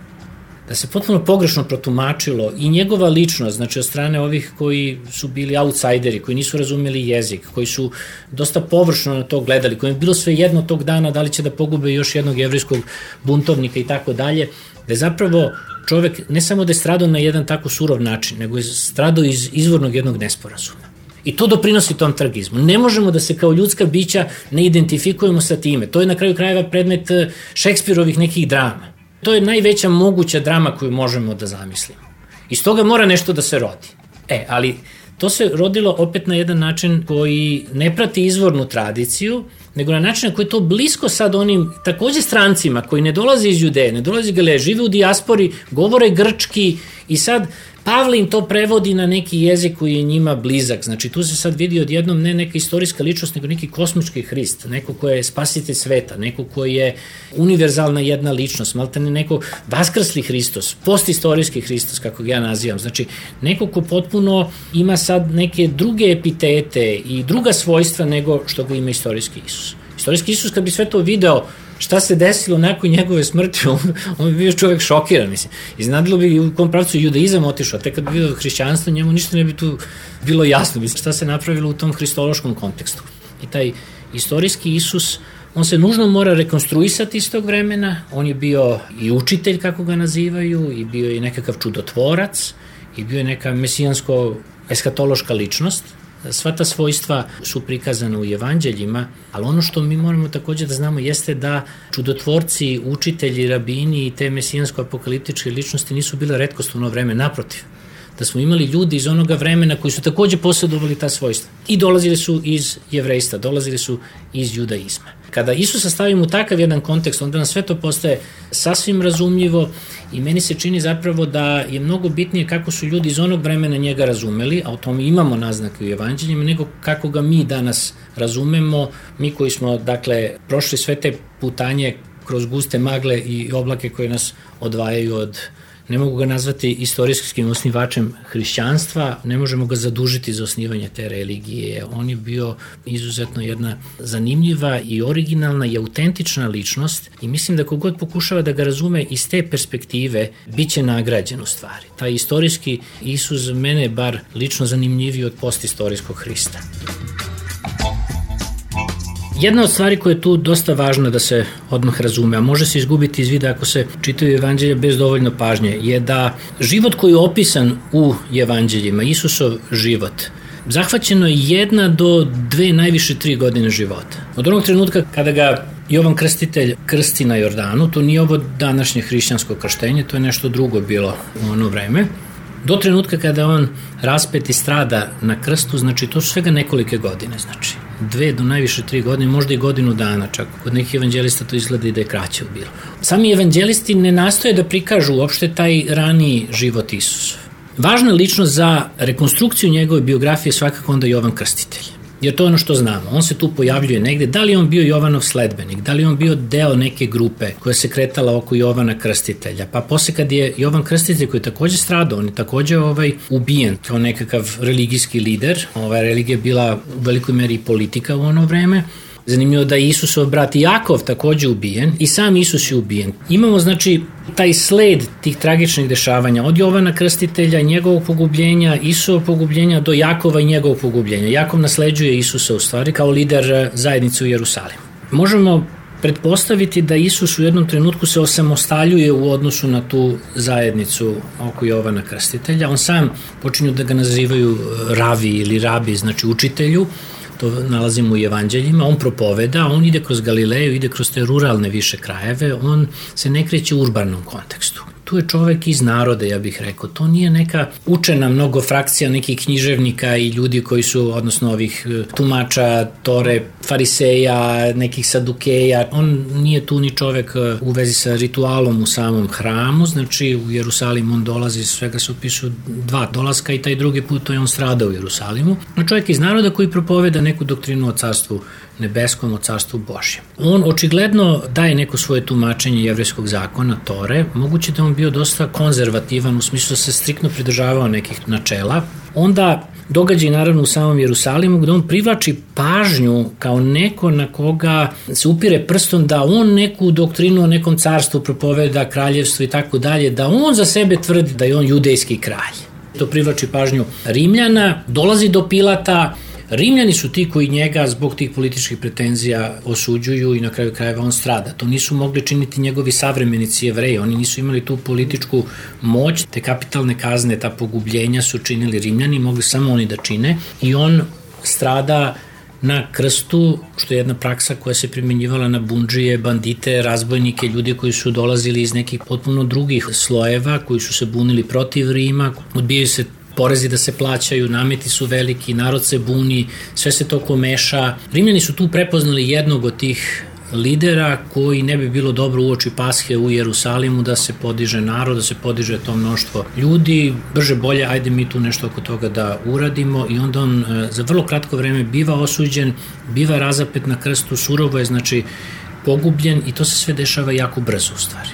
da se potpuno pogrešno protumačilo i njegova ličnost, znači od strane ovih koji su bili outsideri, koji nisu razumeli jezik, koji su dosta površno na to gledali, koji je bilo sve jedno tog dana da li će da pogube još jednog jevrijskog buntovnika i tako dalje, da je zapravo čovek ne samo da je stradao na jedan tako surov način, nego je stradao iz izvornog jednog nesporazuma. I to doprinosi tom tragizmu. Ne možemo da se kao ljudska bića ne identifikujemo sa time. To je na kraju krajeva predmet eh, Šekspirovih nekih drama to je najveća moguća drama koju možemo da zamislimo. Iz toga mora nešto da se rodi. E, ali to se rodilo opet na jedan način koji ne prati izvornu tradiciju, nego na način koji je to blisko sad onim takođe strancima koji ne dolaze iz Judeje, ne dolaze iz Galeje, žive u dijaspori, govore grčki i sad Pavle im to prevodi na neki jezik koji je njima blizak. Znači tu se sad vidi odjednom ne neka istorijska ličnost, nego neki kosmički Hrist, neko ko je spasitelj sveta, neko ko je univerzalna jedna ličnost, malte ne neko vaskrsli Hristos, postistorijski Hristos, kako ga ja nazivam. Znači neko ko potpuno ima sad neke druge epitete i druga svojstva nego što ga ima istorijski Isus. Istorijski Isus kad bi sve to video šta se desilo nakon njegove smrti, on, on bi bio čovek šokiran, mislim. Iznadilo bi u kom pravcu judaizam otišao, tek kad bi vidio hrišćanstvo, njemu ništa ne bi tu bilo jasno, mislim, šta se napravilo u tom hristološkom kontekstu. I taj istorijski Isus, on se nužno mora rekonstruisati iz tog vremena, on je bio i učitelj, kako ga nazivaju, i bio je nekakav čudotvorac, i bio je neka mesijansko eskatološka ličnost, Sva ta svojstva su prikazane u evanđeljima, ali ono što mi moramo takođe da znamo jeste da čudotvorci, učitelji, rabini i te mesijansko-apokaliptičke ličnosti nisu bile redkost u ono vreme, naprotiv. da smo imali ljudi iz onoga vremena koji su takođe posjedovali ta svojstva. I dolazili su iz jevrejstva, dolazili su iz judaizma. Kada Isusa stavimo u takav jedan kontekst, onda nam sve to postaje sasvim razumljivo i meni se čini zapravo da je mnogo bitnije kako su ljudi iz onog vremena njega razumeli, a o tome imamo naznake u evanđeljima, nego kako ga mi danas razumemo, mi koji smo, dakle, prošli sve te putanje kroz guste magle i oblake koje nas odvajaju od ne mogu ga nazvati istorijskim osnivačem hrišćanstva, ne možemo ga zadužiti za osnivanje te religije. On je bio izuzetno jedna zanimljiva i originalna i autentična ličnost i mislim da kogod pokušava da ga razume iz te perspektive, bit će nagrađen u stvari. Taj istorijski Isus mene bar lično zanimljiviji od postistorijskog Hrista. Jedna od stvari koja je tu dosta važna da se odmah razume, a može se izgubiti iz vida ako se čitaju evanđelja bez dovoljno pažnje, je da život koji je opisan u evanđeljima, Isusov život, zahvaćeno je jedna do dve, najviše tri godine života. Od onog trenutka kada ga Jovan Krstitelj krsti na Jordanu, to nije ovo današnje hrišćansko krštenje, to je nešto drugo bilo u ono vreme, do trenutka kada on raspet i strada na krstu, znači to su svega nekolike godine, znači dve do najviše tri godine, možda i godinu dana čak. Kod nekih evanđelista to izgleda i da je kraće bilo. Sami evanđelisti ne nastoje da prikažu uopšte taj raniji život Isusa. Važna ličnost za rekonstrukciju njegove biografije svakako onda Jovan Krstitelj jer to je ono što znamo. On se tu pojavljuje negde. Da li on bio Jovanov sledbenik? Da li on bio deo neke grupe koja se kretala oko Jovana Krstitelja? Pa posle kad je Jovan Krstitelj koji je takođe stradao, on je takođe ovaj, ubijen kao nekakav religijski lider. Ova religija bila u velikoj meri politika u ono vreme. Zanimljivo da je Isusov brat Jakov takođe ubijen i sam Isus je ubijen. Imamo znači taj sled tih tragičnih dešavanja od Jovana Krstitelja, njegovog pogubljenja, Isusov pogubljenja do Jakova i njegovog pogubljenja. Jakov nasleđuje Isusa u stvari kao lider eh, zajednice u Jerusalimu. Možemo pretpostaviti da Isus u jednom trenutku se osamostaljuje u odnosu na tu zajednicu oko Jovana Krstitelja. On sam počinju da ga nazivaju eh, ravi ili rabi, znači učitelju, to nalazimo u evanđeljima, on propoveda, on ide kroz Galileju, ide kroz te ruralne više krajeve, on se ne kreće u urbanom kontekstu tu je čovek iz naroda, ja bih rekao. To nije neka učena mnogo frakcija nekih književnika i ljudi koji su, odnosno ovih e, tumača, tore, fariseja, nekih sadukeja. On nije tu ni čovek e, u vezi sa ritualom u samom hramu, znači u Jerusalim on dolazi, svega se upisu dva dolaska i taj drugi put to je on stradao u Jerusalimu. No čovjek iz naroda koji propoveda neku doktrinu o carstvu nebeskom, o carstvu Božjem. On očigledno daje neko svoje tumačenje jevreskog zakona, Tore, moguće da on bio dosta konzervativan, u smislu da se striktno pridržavao nekih načela. Onda događaj naravno u samom Jerusalimu gde on privlači pažnju kao neko na koga se upire prstom da on neku doktrinu o nekom carstvu propoveda, kraljevstvo i tako dalje, da on za sebe tvrdi da je on judejski kralj. To privlači pažnju Rimljana, dolazi do Pilata, Rimljani su ti koji njega zbog tih političkih pretenzija osuđuju i na kraju krajeva on strada. To nisu mogli činiti njegovi savremenici jevreji, oni nisu imali tu političku moć, te kapitalne kazne, ta pogubljenja su činili Rimljani, mogli samo oni da čine. I on strada na krstu, što je jedna praksa koja se primenjivala na bunđije, bandite, razbojnike, ljudi koji su dolazili iz nekih potpuno drugih slojeva, koji su se bunili protiv Rima, odbijaju se porezi da se plaćaju, nameti su veliki, narod se buni, sve se to komeša. Rimljani su tu prepoznali jednog od tih lidera koji ne bi bilo dobro uoči Pashe u Jerusalimu da se podiže narod, da se podiže to mnoštvo ljudi, brže bolje ajde mi tu nešto oko toga da uradimo i onda on e, za vrlo kratko vreme biva osuđen, biva razapet na krstu, surovo je znači pogubljen i to se sve dešava jako brzo u stvari.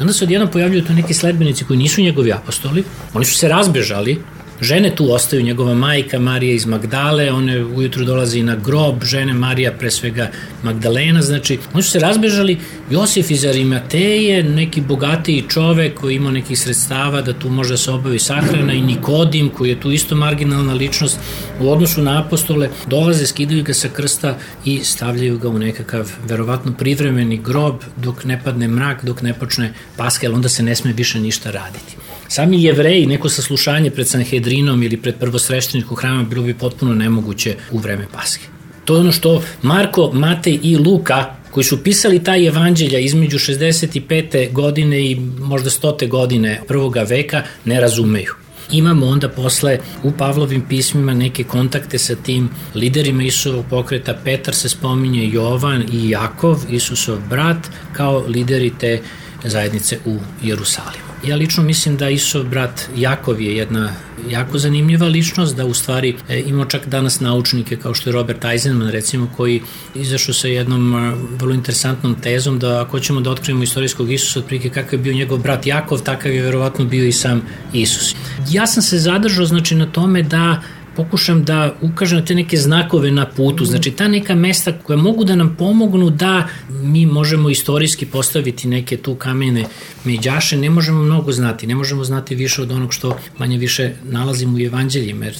Onda se odjedno pojavljuju tu neki sledbenici koji nisu njegovi apostoli, oni su se razbežali, Žene tu ostaju, njegova majka Marija iz Magdale, one ujutru dolazi na grob, žene Marija pre svega Magdalena, znači oni su se razbežali, Josif iz Arimateje, neki bogatiji čovek koji ima nekih sredstava da tu može da se obavi sahrana i Nikodim koji je tu isto marginalna ličnost u odnosu na apostole, dolaze, skidaju ga sa krsta i stavljaju ga u nekakav verovatno privremeni grob dok ne padne mrak, dok ne počne paska, jer onda se ne sme više ništa raditi. Sami jevreji, neko saslušanje pred Sanhedrinom ili pred prvosvešteničkog hrama bilo bi potpuno nemoguće u vreme Paske. To je ono što Marko, Matej i Luka koji su pisali taj evanđelja između 65. godine i možda 100. godine prvoga veka ne razumeju. Imamo onda posle u Pavlovim pismima neke kontakte sa tim liderima Isusovog pokreta. Petar se spominje Jovan i Jakov, Isusov brat, kao lideri te zajednice u Jerusalimu. Ja lično mislim da Isov brat Jakov je jedna jako zanimljiva ličnost, da u stvari e, imamo čak danas naučnike kao što je Robert Eisenman recimo koji izašao sa jednom e, vrlo interesantnom tezom da ako ćemo da otkrijemo istorijskog Isusa otprilike kakav je bio njegov brat Jakov, takav je verovatno bio i sam Isus. Ja sam se zadržao znači na tome da pokušam da ukažem te neke znakove na putu, znači ta neka mesta koja mogu da nam pomognu da mi možemo istorijski postaviti neke tu kamene međaše, ne možemo mnogo znati, ne možemo znati više od onog što manje više nalazimo u evanđeljima, jer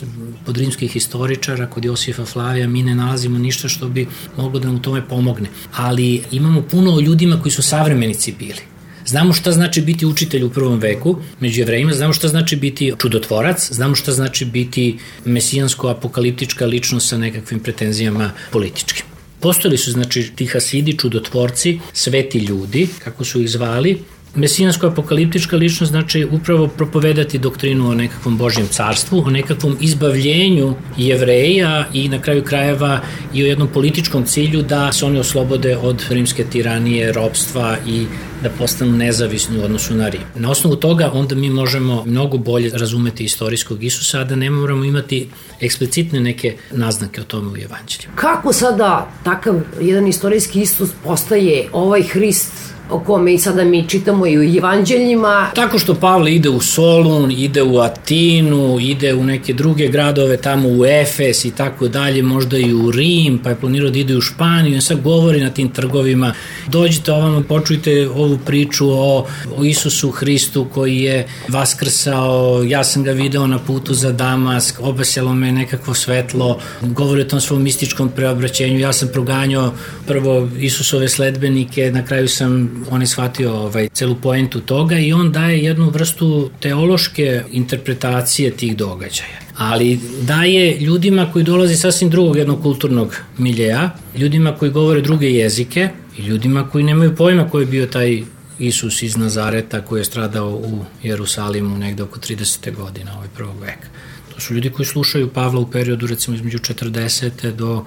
pod rimskih historičara, kod Josifa Flavija, mi ne nalazimo ništa što bi moglo da nam u tome pomogne. Ali imamo puno o ljudima koji su savremenici bili Znamo šta znači biti učitelj u prvom veku među jevrejima, znamo šta znači biti čudotvorac, znamo šta znači biti mesijansko-apokaliptička ličnost sa nekakvim pretenzijama političkim. Postojali su znači ti hasidi, čudotvorci, sveti ljudi, kako su ih zvali, Mesijansko-apokaliptička ličnost znači upravo propovedati doktrinu o nekakvom Božjem carstvu, o nekakvom izbavljenju jevreja i na kraju krajeva i o jednom političkom cilju da se oni oslobode od rimske tiranije, robstva i da postanu nezavisni u odnosu na Rim. Na osnovu toga onda mi možemo mnogo bolje razumeti istorijskog Isusa, a da ne moramo imati eksplicitne neke naznake o tome u evanđelju. Kako sada takav jedan istorijski Isus postaje ovaj Hrist o kome i sada mi čitamo i u evanđeljima. Tako što Pavle ide u Solun, ide u Atinu, ide u neke druge gradove, tamo u Efes i tako dalje, možda i u Rim, pa je planirao da ide u Španiju i sad govori na tim trgovima. Dođite ovamo, počujte ovu priču o, o Isusu Hristu koji je vaskrsao, ja sam ga video na putu za Damask, obasjalo me nekakvo svetlo, govori o tom svom mističkom preobraćenju, ja sam proganjao prvo Isusove sledbenike, na kraju sam on je shvatio ovaj, celu poentu toga i on daje jednu vrstu teološke interpretacije tih događaja. Ali daje ljudima koji dolaze sasvim drugog jednog kulturnog miljeja, ljudima koji govore druge jezike i ljudima koji nemaju pojma ko je bio taj Isus iz Nazareta koji je stradao u Jerusalimu negde oko 30. godina ovaj prvog veka. To su ljudi koji slušaju Pavla u periodu recimo između 40. do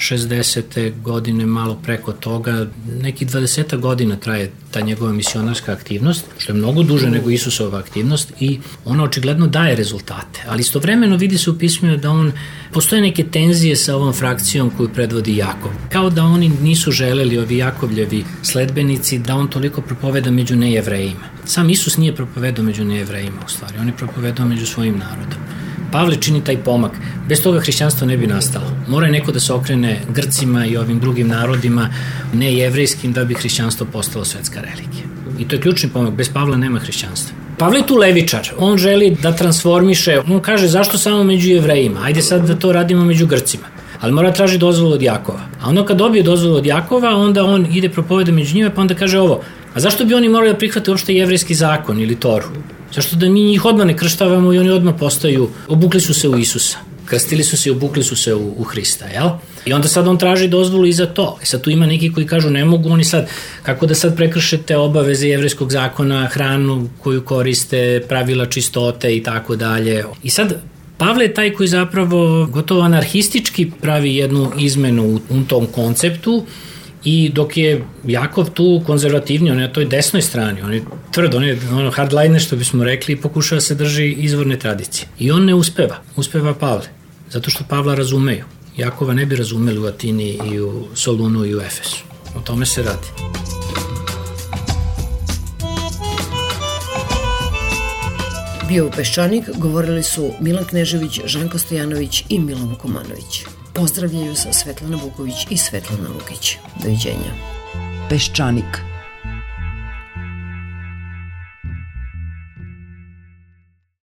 60. godine, malo preko toga, neki 20 godina traje ta njegova misionarska aktivnost, što je mnogo duže nego Isusova aktivnost i ona očigledno daje rezultate. Ali istovremeno vidi se u pismu da on, postoje neke tenzije sa ovom frakcijom koju predvodi Jakov. Kao da oni nisu želeli, ovi Jakovljevi sledbenici, da on toliko propoveda među nejevrejima. Sam Isus nije propovedao među nejevrejima u stvari, on je propovedao među svojim narodom. Pavle čini taj pomak. Bez toga hrišćanstvo ne bi nastalo. Mora je neko da se okrene Grcima i ovim drugim narodima, ne jevrejskim, da bi hrišćanstvo postalo svetska religija. I to je ključni pomak. Bez Pavla nema hrišćanstva. Pavle je tu levičar. On želi da transformiše. On kaže zašto samo među jevrejima? Ajde sad da to radimo među Grcima ali mora traži dozvolu od Jakova. A onda kad dobije dozvolu od Jakova, onda on ide propoveda među njima, pa onda kaže ovo, a zašto bi oni morali da prihvate uopšte jevrejski zakon ili Toru? Zašto da mi njih odmah ne krštavamo i oni odmah postaju, obukli su se u Isusa. Krstili su se i obukli su se u, u Hrista, jel? I onda sad on traži dozvolu i za to. I sad tu ima neki koji kažu ne mogu oni sad, kako da sad prekršete obaveze jevreskog zakona, hranu koju koriste, pravila čistote i tako dalje. I sad Pavle je taj koji zapravo gotovo anarhistički pravi jednu izmenu u tom konceptu I dok je Jakov tu konzervativni, on je na toj desnoj strani, on je tvrd, on je ono hardliner što bismo rekli i pokušava se drži izvorne tradicije. I on ne uspeva, uspeva Pavle, zato što Pavla razumeju. Jakova ne bi razumeli u Atini i u Solunu i u Efesu. O tome se radi. Bio u Peščanik govorili su Milan Knežević, Žanko Stojanović i Milan Vukomanović. Pozdravljaju sa Svetlana Vuković i Svetlana Lukić. Doviđenja. Peščanik.